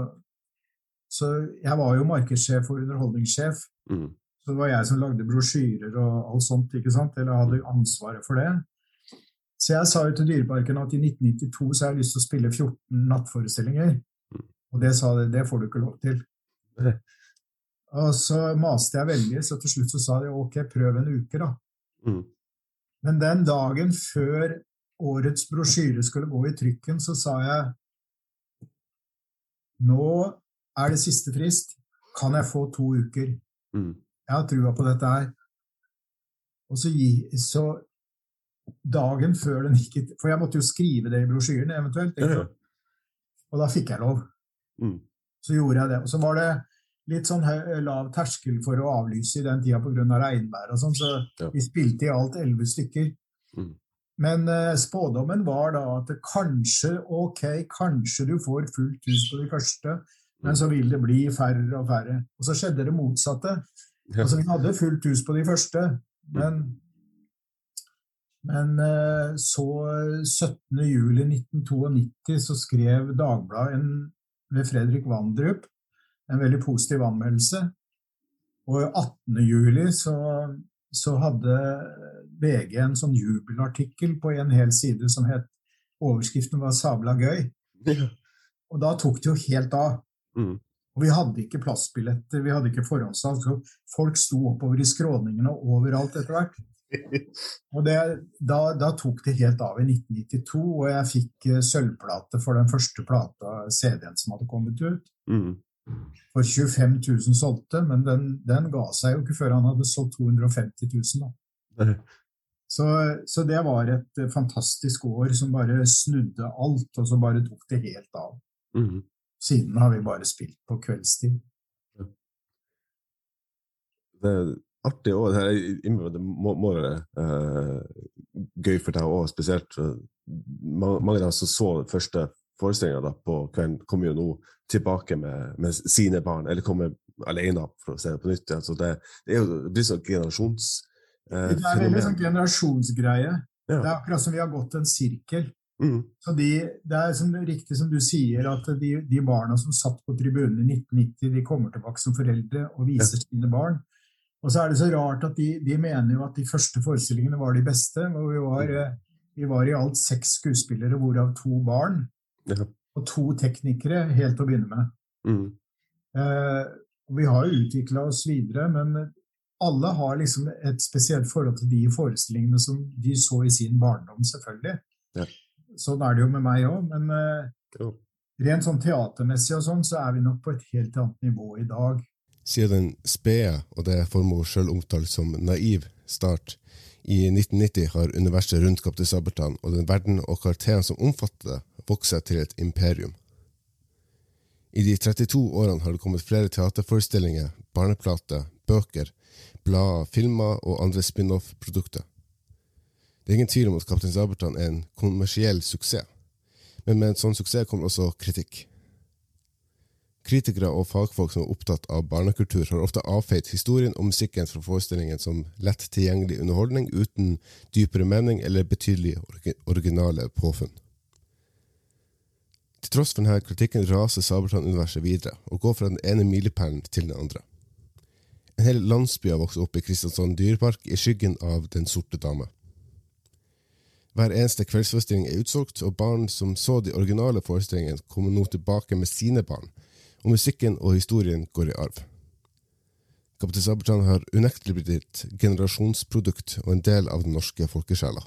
så jeg var jo markedssjef og underholdningssjef, Mm. Så det var jeg som lagde brosjyrer og alt sånt, ikke sant? eller hadde ansvaret for det. Så jeg sa jo til Dyreparken at i 1992 så har jeg lyst til å spille 14 nattforestillinger. Mm. Og det sa de, det får du ikke lov til. Og så maste jeg veldig, så til slutt så sa de ok, prøv en uke, da. Mm. Men den dagen før årets brosjyre skulle gå i trykken, så sa jeg nå er det siste frist. Kan jeg få to uker? Mm. Jeg har trua på dette her. Og så, gi, så dagen før den gikk For jeg måtte jo skrive det i brosjyren eventuelt. Ja, ja. Og da fikk jeg lov. Mm. Så gjorde jeg det. Og så var det litt sånn hø- lav terskel for å avlyse i den tida pga. regnvær og sånn, så Ja. vi spilte i alt elleve stykker. Mm. Men uh, spådommen var da at det kanskje, ok, kanskje du får fullt hus på de første, men så vil det bli færre og færre. Og så skjedde det motsatte. Altså, vi hadde fullt hus på de første, men men eh, så 17. juli 1992 så skrev Dagbladet en, ved Fredrik Vandrup en veldig positiv anmeldelse. Og 18. juli så, så hadde VG en sånn jubelartikkel på en hel side som het Overskriften var 'Sabla gøy'. Og da tok det jo helt av. Mm. Og vi hadde ikke plassbilletter, vi hadde ikke forhåndssalg, så folk sto oppover i skråningene og overalt etter hvert. Og det, da, da tok det helt av i 1992, og jeg fikk eh, sølvplate for den første plata, CD-en som hadde kommet ut. Mm. For 25 000 solgte, men den, den ga seg jo ikke før han hadde solgt 250 000. Da. Så, så det var et eh, fantastisk år som bare snudde alt, og så bare tok det helt av. Mm. Siden har vi bare spilt på kveldstid. Det er artig òg. Det må, må være uh, gøy for deg òg, spesielt. eh, Mange, mange av dem som så den første forestillinga på kvelden, kommer jo nå tilbake med, med sine barn, eller kommer alene for å se det på nytt. Altså det, det, er jo, det blir sånn generasjons... eh, Det er veldig sånn generasjonsgreie. Ja. Det er akkurat som vi har gått en sirkel. Mm. Så de, det er som, riktig som du sier, at de, de barna som satt på tribunen i 1990, de kommer tilbake som foreldre og viser sine barn. Og så er det så rart at de, de mener jo at de første forestillingene var de beste. og Vi var, eh, vi var i alt seks skuespillere, hvorav to barn. Ja. Og to teknikere helt til å begynne med. Mm. Eh, vi har jo utvikla oss videre, men alle har liksom et spesielt forhold til de forestillingene som de så i sin barndom, selvfølgelig. Ja. Sånn er det jo med meg òg, men Jo. rent sånn teatermessig og sånn, så er vi nok på et helt annet nivå i dag. Siden den spede, og det Formoe sjøl omtalt som naiv, start i 1990 har universet rundt Kaptein Sabeltann og den verden og karakterene som omfatter det, vokst seg til et imperium. I de 32 årene har det kommet flere teaterforestillinger, barneplater, bøker, blader, filmer og andre spin-off-produkter. Det er ingen tvil om at Kaptein Sabeltann er en kommersiell suksess, men med en sånn suksess kommer også kritikk. Kritikere og fagfolk som er opptatt av barnekultur, har ofte avfeid historien og musikken fra forestillingen som lett tilgjengelig underholdning uten dypere mening eller betydelig originale påfunn. Til tross for denne kritikken raser Sabeltann-universet videre og går fra den ene milepælen til den andre. En hel landsby har vokst opp i Kristiansand dyrepark i skyggen av Den sorte dame. Hver eneste kveldsforestilling er utsolgt, og barn som så de originale forestillingene, kommer nå tilbake med sine barn, og musikken og historien går i arv. Kaptein Sabeltann har unektelig blitt et generasjonsprodukt og en del av den norske folkesjela.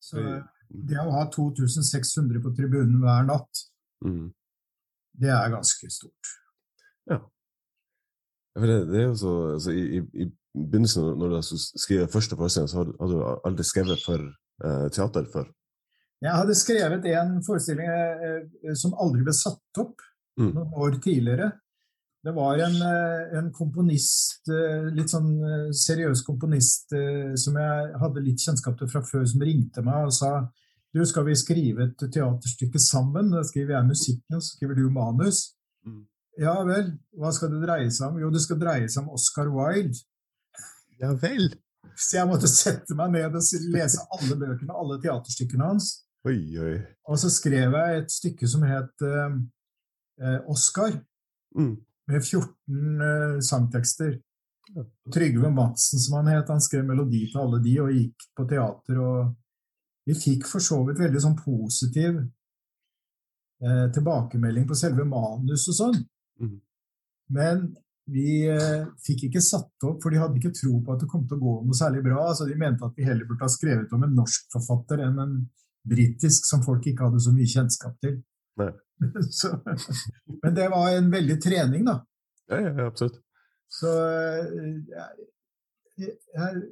Så det å ha 2600 på tribunen hver natt, Mm. det er ganske stort. Ja, for det, det er jo så altså, i, i, I begynnelsen, når- du skriver første forestilling, så hadde, du aldri skrevet for eh, teater før. Jeg hadde skrevet en forestilling eh, eh, som aldri ble satt opp Mm. noen år tidligere. Det var en, eh, en komponist, eh, litt sånn seriøs komponist, som jeg hadde litt kjennskap til fra før, som ringte meg og sa du, skal vi skrive et teaterstykke sammen? Da skriver jeg musikken, så skriver du manus. Ja vel, hva skal det dreie seg om? Jo, det skal dreie seg om Oscar Wilde. Ja vel! Så jeg måtte sette meg ned og lese alle bøkene, alle teaterstykkene hans. Oi, oi. Og så skrev jeg et stykke som het eh, eh, Oscar, Mm. med 14 eh, sangtekster. Trygve Madsen, som han het, han skrev melodi til alle de, og gikk på teater. og Vi fikk for så vidt veldig sånn positiv eh, tilbakemelding på selve manus og sånn. Mhm. Men vi eh, fikk ikke satt opp, for de hadde ikke tro på at det kom til å gå noe særlig bra. Altså, de mente at vi heller burde ha skrevet om en norsk forfatter enn en britisk, som folk ikke hadde så mye kjennskap til. Så, men det var en veldig trening, da. Ja, ja, ja, absolutt. Så eh, jeg, jeg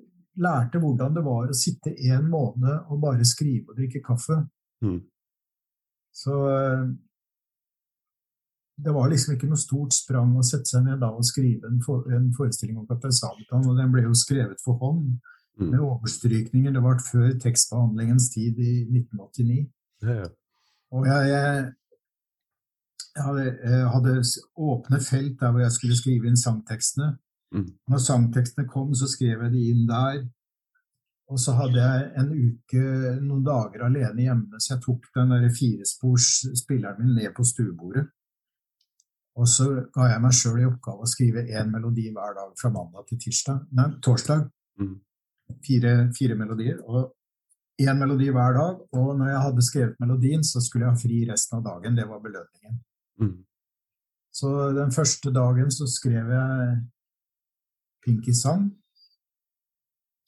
lærte hvordan det var å sitte en måned og bare skrive og drikke kaffe. Mm. Så eh, det var liksom ikke noe stort sprang å sette seg ned da og skrive en, for, en forestilling om Kaptein Sabeltann, og den ble jo skrevet for hånd Mm. med overstrykninger. Det var før tekstbehandlingens tid i 1989. Ja, ja. Og jeg, jeg, jeg hadde, jeg hadde åpne felt der hvor jeg skulle skrive inn sangtekstene. Mm. Når sangtekstene kom, så skrev jeg de inn der. Og så hadde jeg en uke, noen dager alene hjemme, så jeg tok den der firespors spilleren min ned på stuebordet. Og så ga jeg meg sjøl i oppgave å skrive én melodi hver dag fra mandag til tirsdag, nei, torsdag. Mm. Fire, fire melodier. Og én melodi hver dag. Og når jeg hadde skrevet melodien, så skulle jeg ha fri resten av dagen. Det var belønningen. Mm. Så den første dagen så skrev jeg Pinky sang.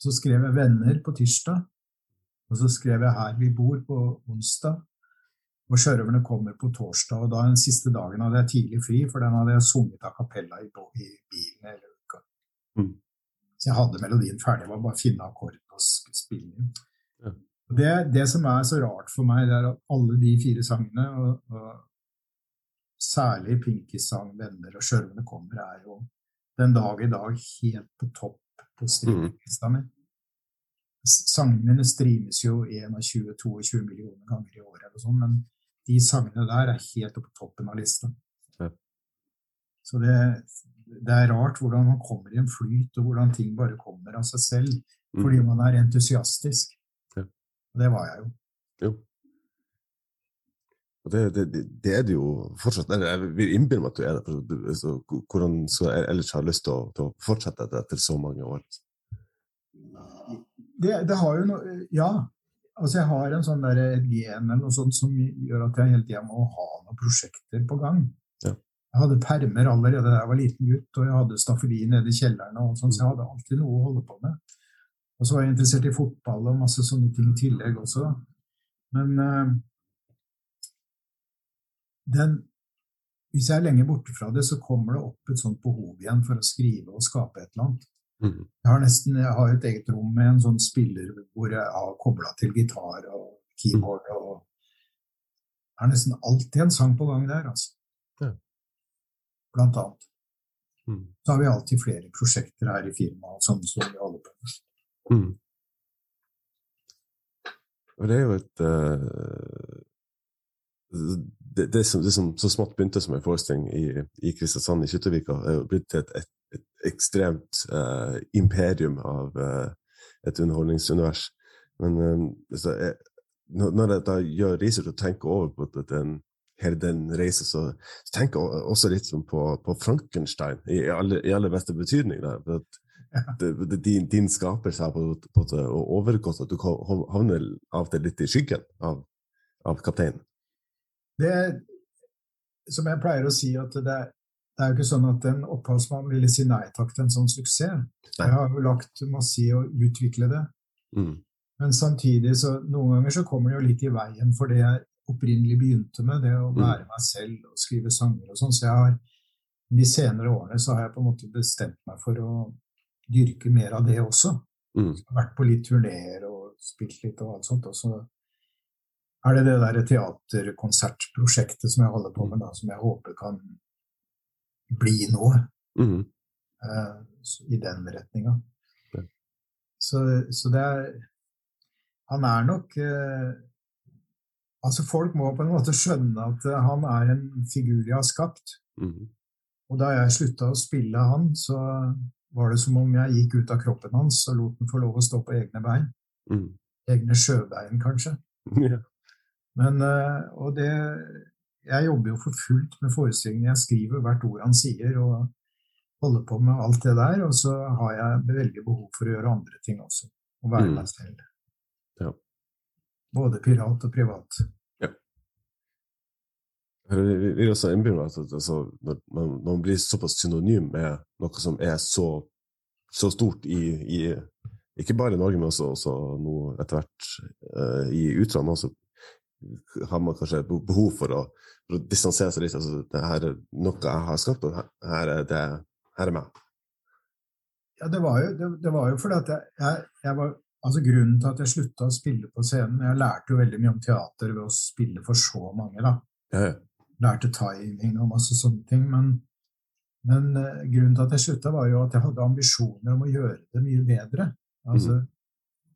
Så skrev jeg Venner på tirsdag. Og så skrev jeg Her vi bor på onsdag. Og Sjørøverne kommer på torsdag. Og da den siste dagen hadde jeg tidlig fri, for den hadde jeg sunget av kapella i, i bilen hele uka. Mm. Så jeg hadde melodien ferdig. Det var bare å finne akkorden og spille den. Ja. Det, det som er så rart for meg, det er at alle de fire sangene, og, og særlig Pinkys sang 'Venner' og 'Sjørøverne kommer', er jo den dag i dag helt på topp på streaminglista mi. S- Sangene mine streames jo 21-22 millioner ganger i året, eller sånn, men de sangene der er helt oppe på toppen av lista. Ja. Så det, det er rart hvordan man kommer i en flyt, og hvordan ting bare kommer av seg selv, Mm. fordi man er entusiastisk. Ja. Og det var jeg jo. Jo. Og det, det, det, er det jo fortsatt. Jeg vil innbille meg at du er det. Altså, hvordan skal jeg ellers ha lyst til å, til å fortsette etter så mange år? Det, det har jo noe Ja. Altså jeg har en sånn der, et gen eller noe sånt som gjør at jeg hele tida må ha noen prosjekter på gang. Ja. Jeg hadde permer allerede da jeg var liten gutt, og jeg hadde staffeli nede i kjelleren, og sånn, så jeg hadde alltid noe å holde på med. Og så var jeg interessert i fotball og masse sånne ting i tillegg også. Men eh, den, hvis jeg er lenge borte fra det, så kommer det opp et sånt behov igjen for å skrive og skape et eller annet. Mhm. Jeg har nesten jeg har et eget rom med en sånn spiller hvor jeg har kobla til gitar og keyboard. og Det er nesten alltid en sang på gang der, altså. Ja. Blant annet. Mm. Så har vi alltid flere prosjekter her i firmaet sånn som vi holder på med. Mm. Og det er jo et uh, det, det, som, det som så smått begynte som en forestilling i, i Kristiansand, i Skyttervika, er jo blitt til et, et ekstremt uh, imperium av uh, et underholdningsunivers. Men eh, så jeg, når jeg da gjør research og tenker over på at den, hele den reisen, så, så tenker jeg også litt på, på Frankenstein, i, aller, i aller beste betydning. Der, for at det, det, din, din skapelse har på, på, det, og overgått at du havner av og til litt i skyggen av, av kapteinen. Det som jeg pleier å si, at det er, det er jo ikke sånn at en opphavsmann ville si nei takk til en sånn suksess. Nei. Jeg har jo lagt masse i å utvikle det. Mm. Men samtidig så noen ganger så kommer det jo litt i veien for det jeg opprinnelig begynte med, det å Mm. være meg selv og skrive sanger og sånn. Så jeg har de senere årene så har jeg på en måte bestemt meg for å dyrke mer av det også. Mm. Jeg har vært på litt turneer og spilt litt og alt sånt. Og så er det det der teaterkonsertprosjektet som jeg holder på med, da, som jeg håper kan bli noe Mm. eh, i den retninga. Ja. Så, så det er Han er nok eh, Altså, folk må på en måte skjønne at eh, han er en figur jeg har skapt. Mm. Og da jeg slutta å spille han, så var det som om jeg gikk ut av kroppen hans og lot den få lov å stå på egne bein. Mm. Egne sjøbein, kanskje. Ja. Men, eh, og det Jeg jobber jo for fullt med forestillingen. Jeg skriver hvert ord han sier, og holder på med alt det der. Og så har jeg veldig behov for å gjøre andre ting også. Og være Mm. meg selv. Ja. Både pirat og privat. Ja. Vi vil også innbille meg at altså, når, man, når man blir såpass synonym med noe som er så, så stort i, i ikke bare i Norge, men også, også nå etter hvert uh, i utlandet, har man kanskje behov for å, for å distansere seg litt. Altså, det her er noe jeg har skapt, og her, er det her er meg. Ja, det var jo, det, det var jo fordi at jeg, jeg, jeg var Altså Grunnen til at jeg slutta å spille på scenen Jeg lærte jo veldig mye om teater ved å spille for så mange. da. Ja, ja. lærte timing og masse sånne ting. Men, men uh, grunnen til at jeg slutta, var jo at jeg hadde ambisjoner om å gjøre det mye bedre. Altså,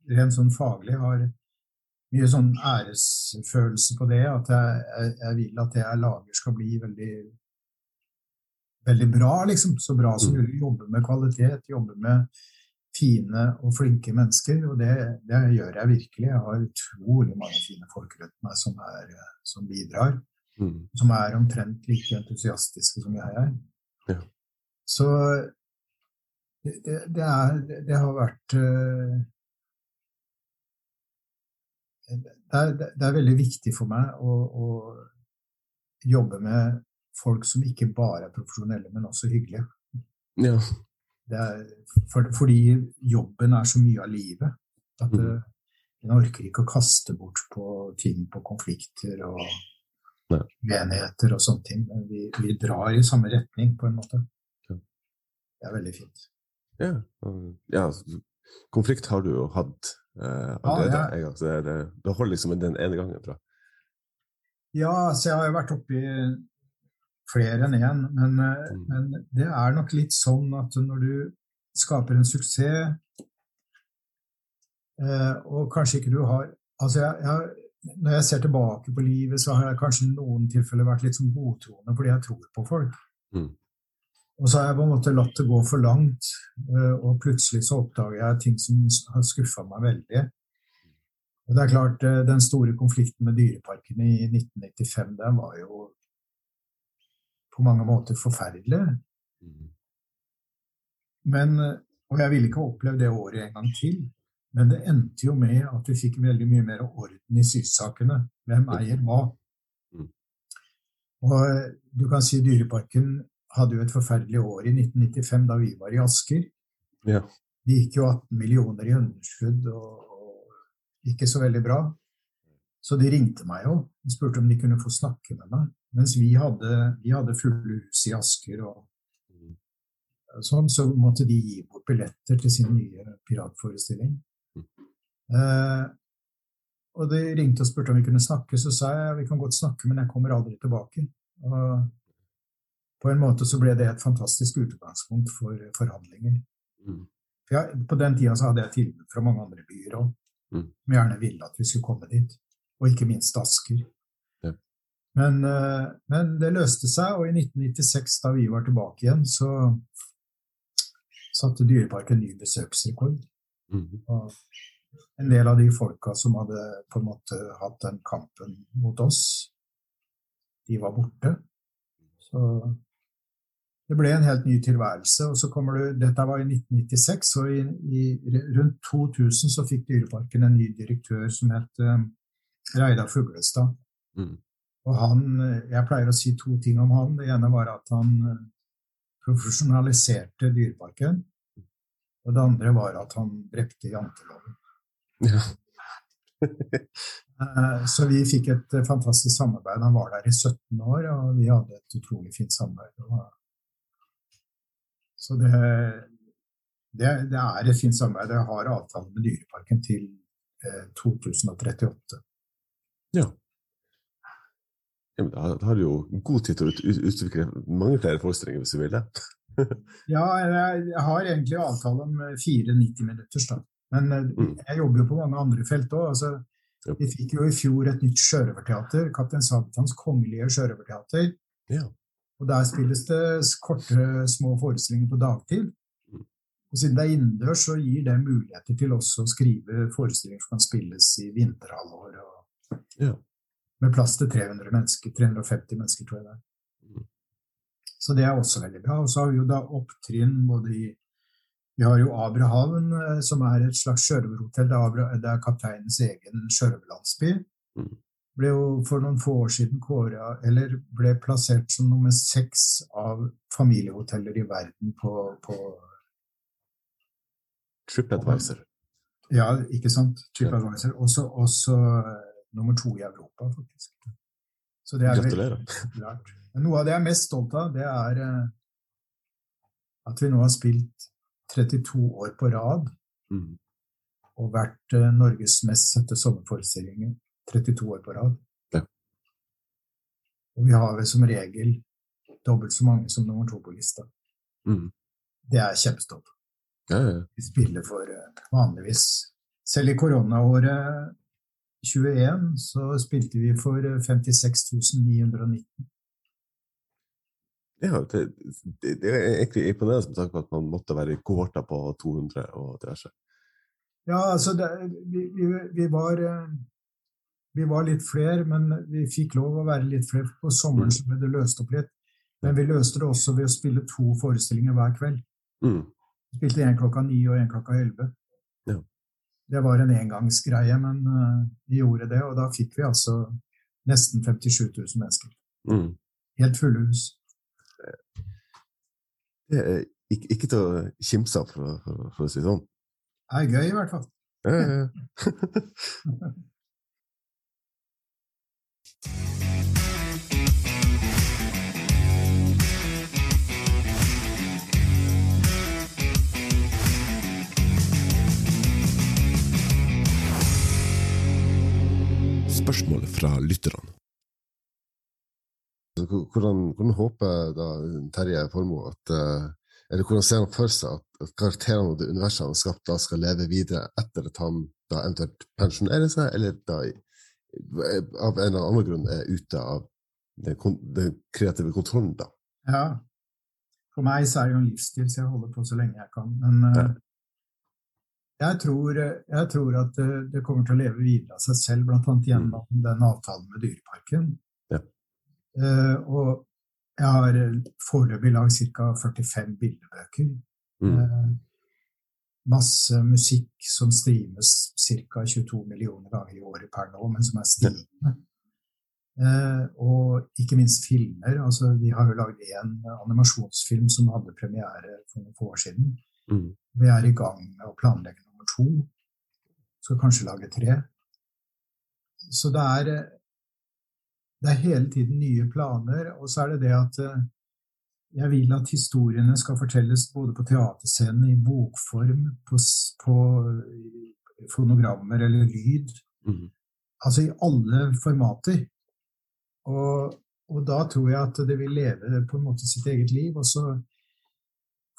Rent sånn faglig har mye sånn æresfølelse på det. At jeg, jeg, jeg vil at det jeg lager skal bli veldig veldig bra, liksom. Så bra som Mm. mulig. Jobbe med kvalitet, jobbe med fine og flinke mennesker. Og det, det gjør jeg virkelig. Jeg har utrolig mange fine folk rundt meg som, er, som bidrar Mm. som er omtrent like entusiastiske som jeg er. Ja. Så det, det, det, er, det har vært eh, det er, det er veldig viktig for meg å, å jobbe med folk som ikke bare er profesjonelle, men også hyggelige. ja. Det er, for, fordi jobben er så mye av livet. At Mhm. eh, en orker ikke å kaste bort på ting på konflikter og Nei. uenigheter og sånne ting. Men vi, vi drar i samme retning, på en måte. Ja. Det er veldig fint. Ja, ja, altså, konflikt har du jo hatt eh, allerede ja. en gang, så det, det, det holder liksom den ene gangen bra. Ja, så jeg har jo vært oppi flere enn én, men, eh, Mm. men det er nok litt sånn at når du skaper en suksess, eh, og kanskje ikke du har Altså, jeg, jeg, når jeg ser tilbake på livet, så har jeg kanskje i noen tilfeller vært litt sånn godtroende fordi jeg tror på folk. Mm. Og så har jeg på en måte latt det gå for langt, eh, og plutselig så oppdager jeg ting som har skuffa meg veldig. Og det er klart, eh, Den store konflikten med dyreparkene i 1995 den var jo på mange måter forferdelig. Mm. Men, eh, og jeg ville ikke opplevd det året en gang til. Men det endte jo med at vi fikk veldig mye mer orden i sysakene. Hvem eier hva? Mm. Og du kan si Dyreparken hadde jo et forferdelig år i 1995 da vi var i Asker. Ja. De gikk jo 18 millioner i underskudd og, og ikke så veldig bra. Så de ringte meg jo og spurte om de kunne få snakke med meg. Mens vi hadde, vi hadde fulle hus i Asker, og sånn, så måtte de gi bort billetter til sin nye piratforestilling. Eh, og de ringte og spurte om vi kunne snakke, så sa jeg vi kan godt snakke, men jeg kommer aldri tilbake. Og på en måte så ble det et fantastisk utgangspunkt for forhandlinger. Mm. For jeg, på den tida så hadde jeg tilbud fra mange andre byer òg, Mm. som gjerne ville at vi skulle komme dit. Og ikke minst Asker. Ja. Men, eh, men det løste seg, og i 1996, da vi var tilbake igjen, så satte Dyreparken ny besøksrekord. Mm. Og en del av de folka som hadde på en måte hatt den kampen mot oss, de var borte. Så det ble en helt ny tilværelse. Og så kommer du, dette var i 1996, og i, i rundt 2000 så fikk Dyreparken en ny direktør som het eh, Reidar Fuglestad. Mm. Og han, jeg pleier å si to ting om han. Det ene var at han eh, profesjonaliserte Dyreparken. Og det andre var at han drepte janteloven. Ja. Eh, Så vi fikk et fantastisk samarbeid. Han var der i 17 år, og vi hadde et utrolig fint samarbeid. Så det, det, det er et fint samarbeid. Jeg har avtale med Dyreparken til eh, 2038. Ja. ja da har du jo god tid til å ut, ut, utvikle mange flere forestillinger hvis du vil det. Ja, jeg, har egentlig avtale om eh, fire 90-minutters, da. Men eh, Mm. jeg jobber jo på mange andre felt òg. Altså, vi fikk jo i fjor et nytt sjørøverteater, Kaptein Sabeltanns kongelige sjørøverteater. Ja. Og der spilles det korte, små forestillinger på dagtid. Mm. Og siden det er innendørs, så gir det muligheter til også å skrive forestillinger som kan spilles i vinterhalvår. og- Ja. Med plass til 300 mennesker. 350 mennesker, tror jeg det er. Mm. Så det er også veldig bra. Og så har vi jo da opptrinn både i Vi har jo Abrahavn, eh, som er et slags sjørøverhotell. Er det er kapteinens egen sjørøverlandsby. Mm. Ble jo for noen få år siden kåra, eller ble plassert som nummer seks av familiehoteller i verden på, på TripAdvisor. Ja, ikke sant? TripAdvisor. Også, også eh, nummer to i Europa, faktisk. Så det er Gratulerer. populært. Men noe av det jeg er mest stolt av, det er eh, at vi nå har spilt 32 år på rad Mm. og vært eh, Norges mest sette sommerforestillinger 32 år på rad. Ja. Og vi har vel som regel dobbelt så mange som nummer to på lista. Mm. Det er jeg kjempestolt. Ja, ja. Vi spiller for eh, vanligvis Selv i koronaåret 21 så spilte vi for eh, 56 919. ja det, det, det er egentlig imponerende med tanke på at man måtte være i kohorter på 200 og diverse. Ja, altså det, vi, vi, vi, var, eh, vi var litt flere, men vi fikk lov å være litt flere. På sommeren så ble det løst opp litt. Men vi løste det også ved å spille to forestillinger hver kveld. Mm. Vi spilte en klokka ni og en klokka elleve. Ja. Det var en engangsgreie, men uh, vi gjorde det, og da fikk vi altså nesten 57 000 mennesker. Mm. Helt fulle hus. Det er ikke, ikke til å kimse av, for, for, for å si det sånn. Det er gøy, i hvert fall. Ja, ja, ja. Spørsmål fra lytterne. Hvordan, hvordan håper da Terje Formoe at eh, Eller hvordan ser han for seg at, karakterene og det universet han har skapt, da skal leve videre etter at han da eventuelt pensjonerer seg, eller da av en eller annen grunn er ute av den, den kreative kontrollen, da? Ja. For meg så er det jo en livsstil, så jeg holder på så lenge jeg kan. Men eh, Ja. jeg, tror, jeg tror at det, det kommer til å leve videre av seg selv, bl.a. gjennom den avtalen med Dyreparken. Ja. Uh, og jeg har eh, foreløpig lagd ca. 45 bildebøker. Mm. Eh, masse musikk som streames ca. 22 millioner ganger i året per nå, men som er stigende. Eh, og ikke minst filmer. altså Vi har jo lagd en animasjonsfilm som hadde premiere for noen få år siden. Mm. Vi er i gang med å planlegge nummer to. Skal kanskje lage tre. så det er eh, Det er hele tiden nye planer, og så er det det at eh, jeg vil at historiene skal fortelles både på teaterscenen, i bokform, på, på fonogrammer eller lyd. Mm. Altså i alle formater. Og, og da tror jeg at det vil leve på en måte sitt eget liv. Og så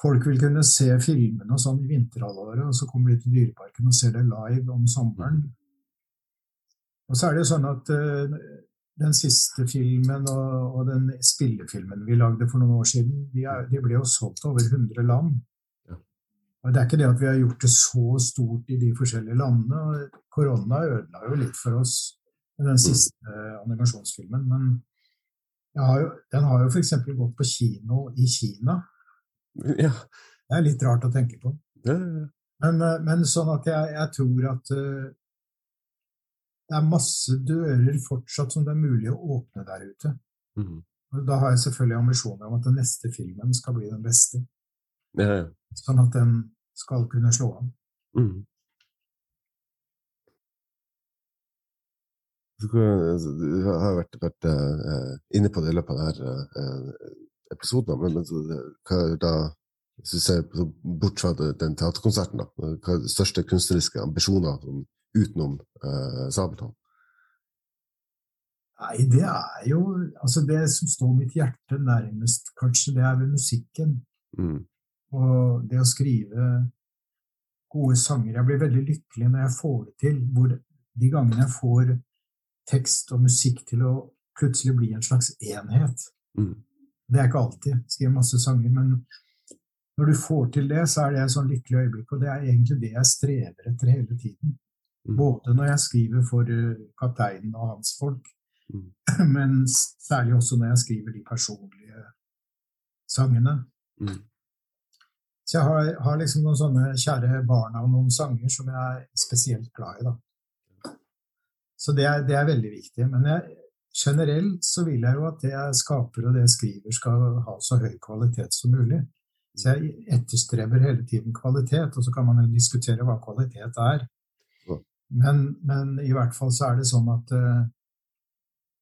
folk vil kunne se filmene og sånn i vinterhalvåret, og så kommer de til Dyreparken og ser det live om sommeren. Og så er det jo sånn at eh, den siste filmen og, og den spillefilmen vi lagde for noen år siden, de, er, de ble jo solgt over 100 land. Ja. Og det er ikke det at vi har gjort det så stort i de forskjellige landene. Korona ødela jo litt for oss med den siste eh, animasjonsfilmen. Men har jo, den har jo f.eks. gått på kino i Kina. Ja. Det er litt rart å tenke på. Ja, ja, ja. Men, eh, men sånn at jeg, jeg tror at eh, det er masse dører fortsatt som det er mulig å åpne der ute. Mm. Da har jeg selvfølgelig ambisjoner om at den neste filmen skal bli den beste. ja, ja. Sånn at den skal kunne slå an. Mm. Så Du har vært, vært eh, inne på det i løpet av denne episoden, men, det- hva er da hvis du ser bort fra den teaterkonserten, da, hva er de største kunstneriske ambisjoner sånn, utenom uh, Sabeltann? Nei, det er jo Altså, det som står mitt hjerte nærmest, kanskje, det er ved musikken. Mm. Og det å skrive gode sanger. Jeg blir veldig lykkelig når jeg får det til. Hvor de gangene jeg får tekst og musikk til å plutselig bli en slags enhet. Mm. Det er ikke alltid. Skriver masse sanger, men når du får til det, så er det et sånn lykkelig øyeblikk. Og det er egentlig det jeg strever etter hele tiden. Mm. Både når jeg skriver for eh, kapteinen og hans folk, Mm. men særlig også når jeg skriver de personlige sangene. Mm. Så jeg har, har liksom noen sånne kjære barna og noen sanger som jeg er spesielt glad i, da. Så det er, det er veldig viktig. Men jeg, generelt så vil jeg jo at det jeg skaper og det jeg skriver, skal ha så høy kvalitet som mulig. Så jeg etterstreber hele tiden kvalitet, og så kan man jo diskutere hva kvalitet er. Men, men i hvert fall så er det sånn at eh,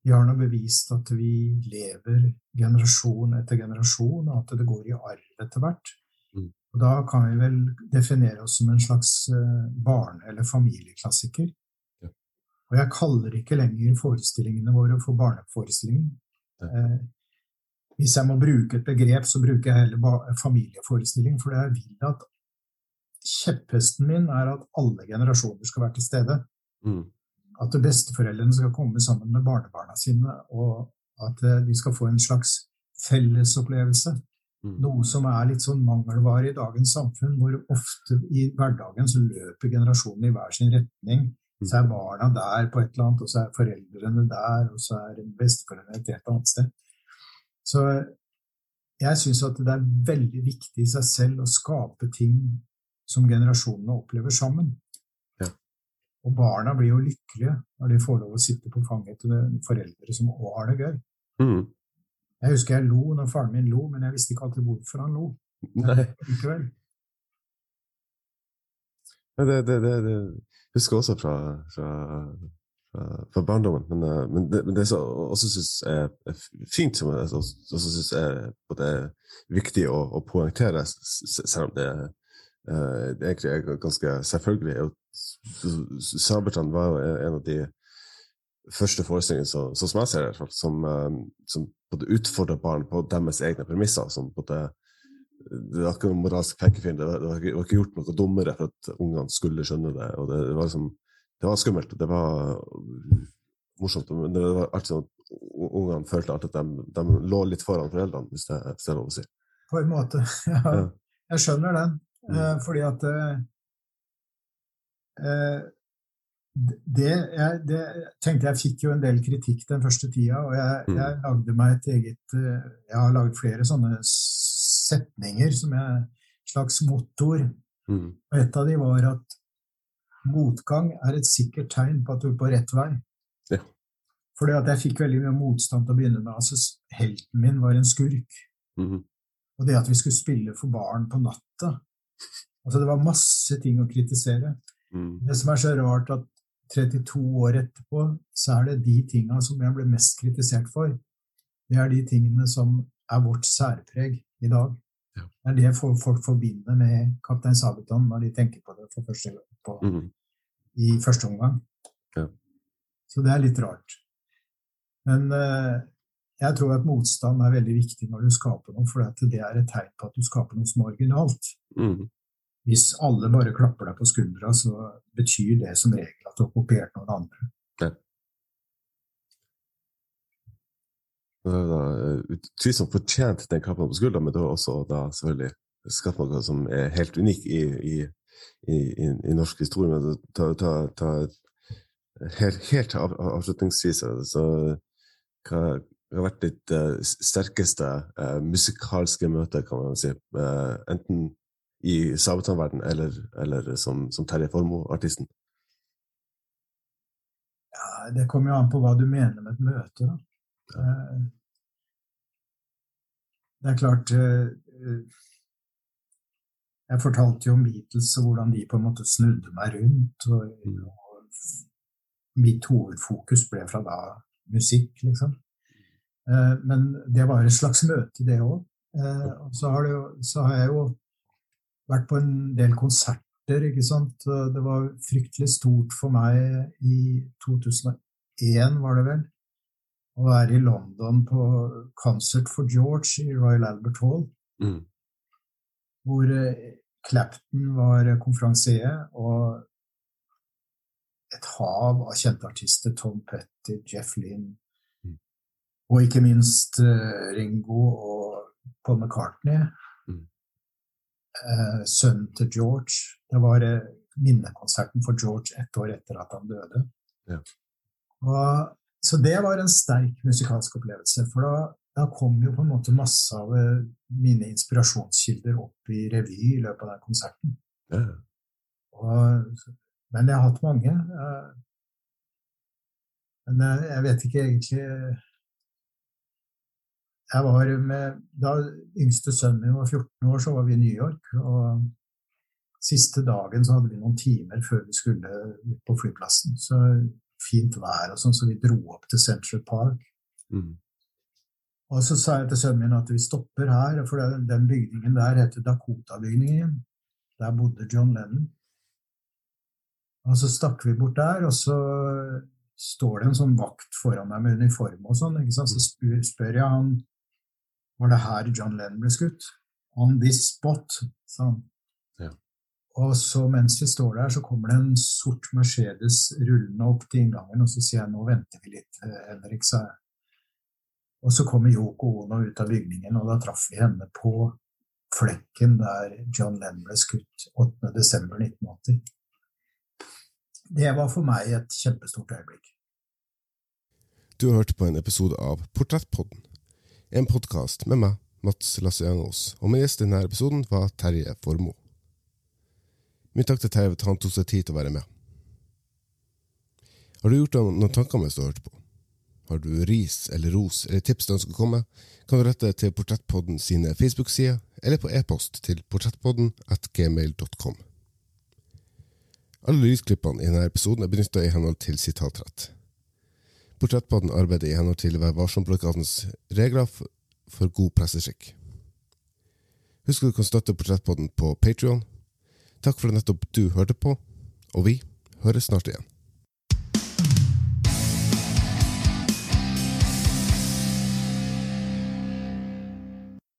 vi har nå bevist at vi lever generasjon etter generasjon, og at det går i arv etter hvert. Mm. Og da kan vi vel definere oss som en slags eh, barne- eller familieklassiker. Og jeg kaller ikke lenger forestillingene våre for barneforestillinger. Eh, hvis jeg må bruke et begrep, så bruker jeg heller familieforestilling, for jeg vil at Kjepphesten min er at alle generasjoner skal være til stede Mm. at besteforeldrene skal komme sammen med barnebarna sine, og at eh, de skal få en slags fellesopplevelse. Mm. Noe som er litt sånn mangelvare i dagens samfunn, hvor ofte i hverdagen så løper generasjonene i hver sin retning. Så er barna der på et eller annet, og så er foreldrene der, og så er besteforeldrene et helt annet sted. Så jeg syns at det er veldig viktig i seg selv å skape ting som generasjonene opplever sammen. Ja. Og barna blir jo lykkelige når de får lov å sitte på fanget til foreldre som òg har det gøy. Mm. Jeg husker jeg lo når faren min lo, men jeg visste ikke alltid hvorfor han lo. Likevel. Det, det, det, det husker jeg også fra, fra, fra, barndommen. Men, eh, men, det, men det som jeg også syns er, er fint, som jeg også, synes er både viktig å, å poengtere, selv om det, det egentlig er ganske selvfølgelig, Sabeltann var jo en av de første forestillingene som, som jeg ser, fall, som, eh, som både utfordrer barn på deres egne premisser. som både det var ikke noen moralsk pekefiende. Det, var- det, var ikke- ikke gjort noe dummere for at ungene skulle skjønne det. og Det, det var liksom, det var skummelt. Det var morsomt. Men det var alltid sånn at ungene følte alltid at de, de lå litt foran foreldrene, hvis det, hvis det er lov å si. På en måte. Ja, Ja. jeg skjønner den. Mm. Eh, fordi at eh, eh, det, jeg, det tenkte jeg fikk jo en del kritikk den første tida, og jeg, Mm. jeg lagde meg et eget Jeg har laget flere sånne setninger som jeg slags motor. Mm. Og et av de var at motgang er et sikkert tegn på at du er på rett vei. Ja. Fordi at jeg fikk veldig mye motstand til å begynne med. Altså, helten min var en skurk. Mm. Og det at vi skulle spille for barn på natta altså Det var masse ting å kritisere. Mm. Det som er så rart, at 32 år etterpå, så er det de tinga som jeg ble mest kritisert for. Det er de tingene som er vårt særpreg i dag. Ja. Det er det folk forbinder med Kaptein Sabeltann når de tenker på det for første gang på, mm. i første omgang. Ja. Så det er litt rart. Men eh, jeg tror at motstand er veldig viktig når du skaper noe, for det er et tegn på at du skaper noe som er originalt. Mm. Hvis alle bare klapper deg på skuldra, så betyr det som regel at du har kopiert noen andre. Er da eh, utvilsomt fortjent den klappen på skuldra, men det har også da selvfølgelig skapt noe som er helt unikt i, i, i, i, i norsk historie. Men ta, ta, ta helt, helt avslutningsvis, så hva hva har vært ditt uh, sterkeste uh, musikalske møte, kan man si? Uh, enten i Sabeltann-verden eller, eller som, som Terje Formoe-artisten? Ja, det kommer jo an på hva du mener med et møte, da. Eh, Det er klart Jeg fortalte jo om Beatles og hvordan de på en måte snudde meg rundt. Og, og mitt hovedfokus ble fra da musikk, liksom. Eh, Men det var et slags møte, det òg. Så har, så har jeg jo vært på en del konserter, ikke sant. Det var fryktelig stort for meg i 2001, var det vel, å være i London på Concert for George i Royal Albert Hall, Mm. hvor eh, Clapton var konferansier, og et hav av kjente artister, Tom Petty, Jeff Lynne, Mm. Og ikke minst eh, Ringo og Paul McCartney, Mm. eh, sønnen til George. Det var eh, minnekonserten for George ett år etter at han døde. Ja. Og, så det var en sterk musikalsk opplevelse, for da, da kom jo på en måte masse av mine inspirasjonskilder opp i revy i løpet av den konserten. Ja. Og, men jeg har hatt mange. Men jeg, jeg vet ikke egentlig Jeg var med Da yngste sønnen min var 14 år, så var vi i New York. Og siste dagen så hadde vi noen timer før vi skulle ut på flyplassen. Så fint vær og sånn, så vi dro opp til Central Park. Mm. Og så sa jeg til sønnen min at vi stopper her, for den, bygningen der heter Dakota-bygningen. Der bodde John Lennon. Og så stakk vi bort der, og så står det en sånn vakt foran meg med uniform og sånn. Så spør, spør jeg han var det her John Lennon ble skutt. On this spot, sa han. Ja. Og så mens vi står der, så kommer det en sort Mercedes rullende opp til inngangen, og så sier jeg nå venter vi litt, eh, Henrik, sa jeg. Og så kommer Yoko Ono ut av bygningen, og da traff vi henne på flekken der John Lennon ble skutt 8.12.1980. Det var for meg et kjempestort øyeblikk. Du har hørt på en episode av Portrettpodden, en podkast med meg, Mats Lasse-Jangås, og min gjest i denne episoden var Terje Formoe. Min takk til Terje for at han tok seg tid til å være med. Har du gjort deg noen tanker mens du har hørt på? Har du ris eller ros eller tips du ønsker å komme, kan du rette til Portrettpodden sine Facebook-sider eller på e-post til portrettpodden at gmail.com. Alle lysklippene i denne episoden er benytta i henhold til sitatrett. Portrettpodden arbeider i henhold til Vær varsom-plakatens regler for, god presseskikk. Husk at du kan støtte Portrettpodden på Patrion. Takk for at nettopp du hørte på, og vi høres snart igjen.